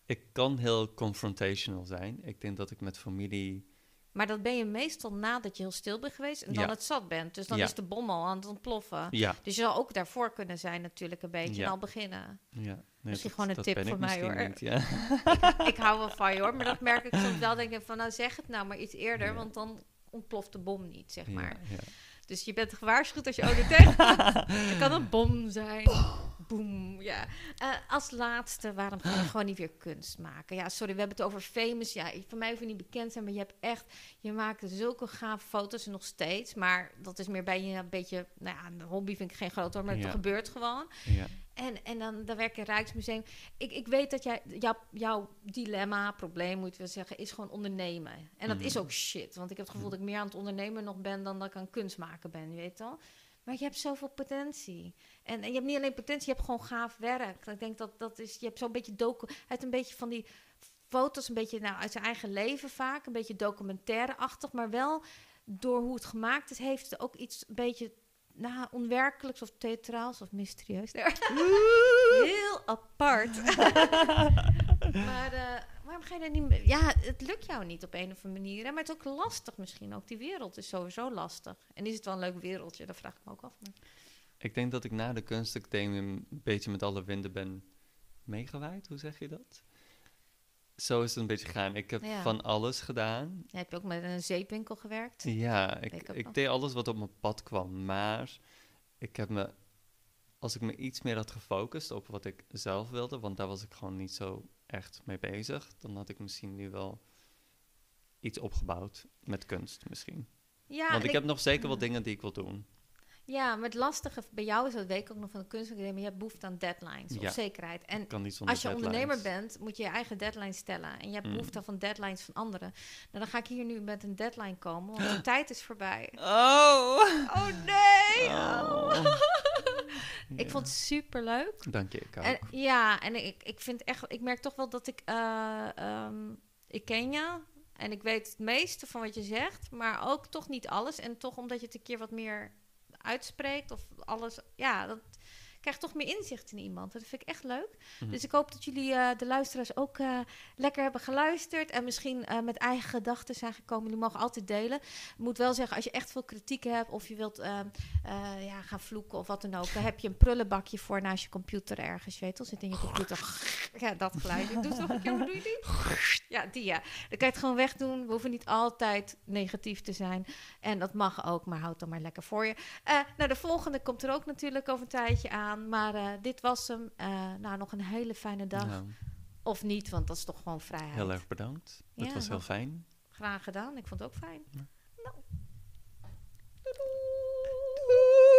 Ik kan heel confrontational zijn. Ik denk dat ik met familie. Maar dat ben je meestal nadat je heel stil bent geweest en dan Ja. het zat bent. Dus dan Ja. is de bom al aan het ontploffen. Ja, Dus je zal ook daarvoor kunnen zijn natuurlijk een beetje en al beginnen. ja. Nee, Misschien dat- gewoon een tip voor mij, hoor. Niet, [LAUGHS] ik hou wel van je hoor, maar dat merk ik soms wel. Denk ik van, nou zeg het nou maar iets eerder, want dan ontploft de bom niet, zeg maar. ja. Dus je bent gewaarschuwd als je ouder tegen [LAUGHS] Het kan een bom zijn. Boom, ja. Eh, als laatste, waarom ga je [GASPS] gewoon niet weer kunst maken? Ja, sorry, we hebben het over famous. Ja, voor mij hoef je niet bekend zijn, maar je hebt echt... Je maakt zulke gave foto's nog steeds. Maar dat is meer bij je een beetje... Nou ja, een hobby vind ik geen groot hoor, maar het gebeurt gewoon. ja. En, en dan, dan werk je in Rijksmuseum. Ik, ik weet dat jij, jouw, jouw dilemma, probleem moet wel zeggen, is gewoon ondernemen. En dat is Mhm. ook shit. Want ik heb het gevoel dat ik meer aan het ondernemen nog ben dan dat ik aan kunst maken ben, je weet wel. Maar je hebt zoveel potentie. En, en je hebt niet alleen potentie, je hebt gewoon gaaf werk. Ik denk dat dat is, je hebt zo'n beetje docu, heeft een beetje van die foto's, een beetje nou, uit zijn eigen leven vaak, een beetje documentaire-achtig, maar wel door hoe het gemaakt is, heeft het ook iets een beetje nou, onwerkelijks of theatraals of mysterieus. [LAUGHS] [LAUGHS] Heel apart. [LAUGHS] maar eh, waarom ga je er niet? Ja, het lukt jou niet op een of andere manier. hè, Maar het is ook lastig misschien. Ook die wereld is sowieso lastig. En is het wel een leuk wereldje? Dat vraag ik me ook af. Maar- Ik denk dat ik na de kunstacademie een beetje met alle winden ben meegewaaid. Hoe zeg je dat? Zo is het een beetje gegaan. Ik heb Ja. van alles gedaan. Ja, heb je ook met een zeepwinkel gewerkt? Ja, ik ik, ik deed alles wat op mijn pad kwam. Maar ik heb me, als ik me iets meer had gefocust op wat ik zelf wilde, want daar was ik gewoon niet zo echt mee bezig, dan had ik misschien nu wel iets opgebouwd met kunst misschien. Ja, want ik heb nog zeker wel dingen die ik wil doen. ja, maar het lastige bij jou is, dat weet ik ook nog van de kunstacademie, je hebt behoefte aan deadlines Ja. of zekerheid. En als je deadlines. ondernemer bent, moet je je eigen deadline stellen. En je hebt Mm. behoefte van deadlines van anderen. Nou, dan ga ik hier nu met een deadline komen, want de [GASPS] tijd is voorbij. Oh! Oh nee! Oh. [LAUGHS] [LAUGHS] Ik vond het super leuk. Dank je, ik ook. En, ja, en ik, ik vind echt, ik merk toch wel dat ik, eh, ehm, ik ken je en ik weet het meeste van wat je zegt, maar ook toch niet alles. En toch omdat je het een keer wat meer uitspreekt of alles, ja, dat krijg toch meer inzicht in iemand. Dat vind ik echt leuk. Mhm. Dus ik hoop dat jullie, eh, de luisteraars, ook eh, lekker hebben geluisterd. En misschien eh, met eigen gedachten zijn gekomen. Jullie mogen altijd delen. Ik moet wel zeggen, als je echt veel kritiek hebt... of je wilt eh, eh, ja, gaan vloeken of wat dan ook... dan heb je een prullenbakje voor naast je computer ergens. Je weet wel, zit in je computer. Ja, dat geluid. Doe eens nog een keer, hoe doe je die? Ja, die ja. Dan kan je het gewoon wegdoen. We hoeven niet altijd negatief te zijn. En dat mag ook, maar houd dan maar lekker voor je. Nou, de volgende komt er ook natuurlijk over een tijdje aan. Maar eh, dit was hem. Eh, nou, nog een hele fijne dag. Nou. Of niet, want dat is toch gewoon vrijheid. Heel erg bedankt. Het was heel fijn. Graag gedaan. Ik vond het ook fijn. Nou. Doei.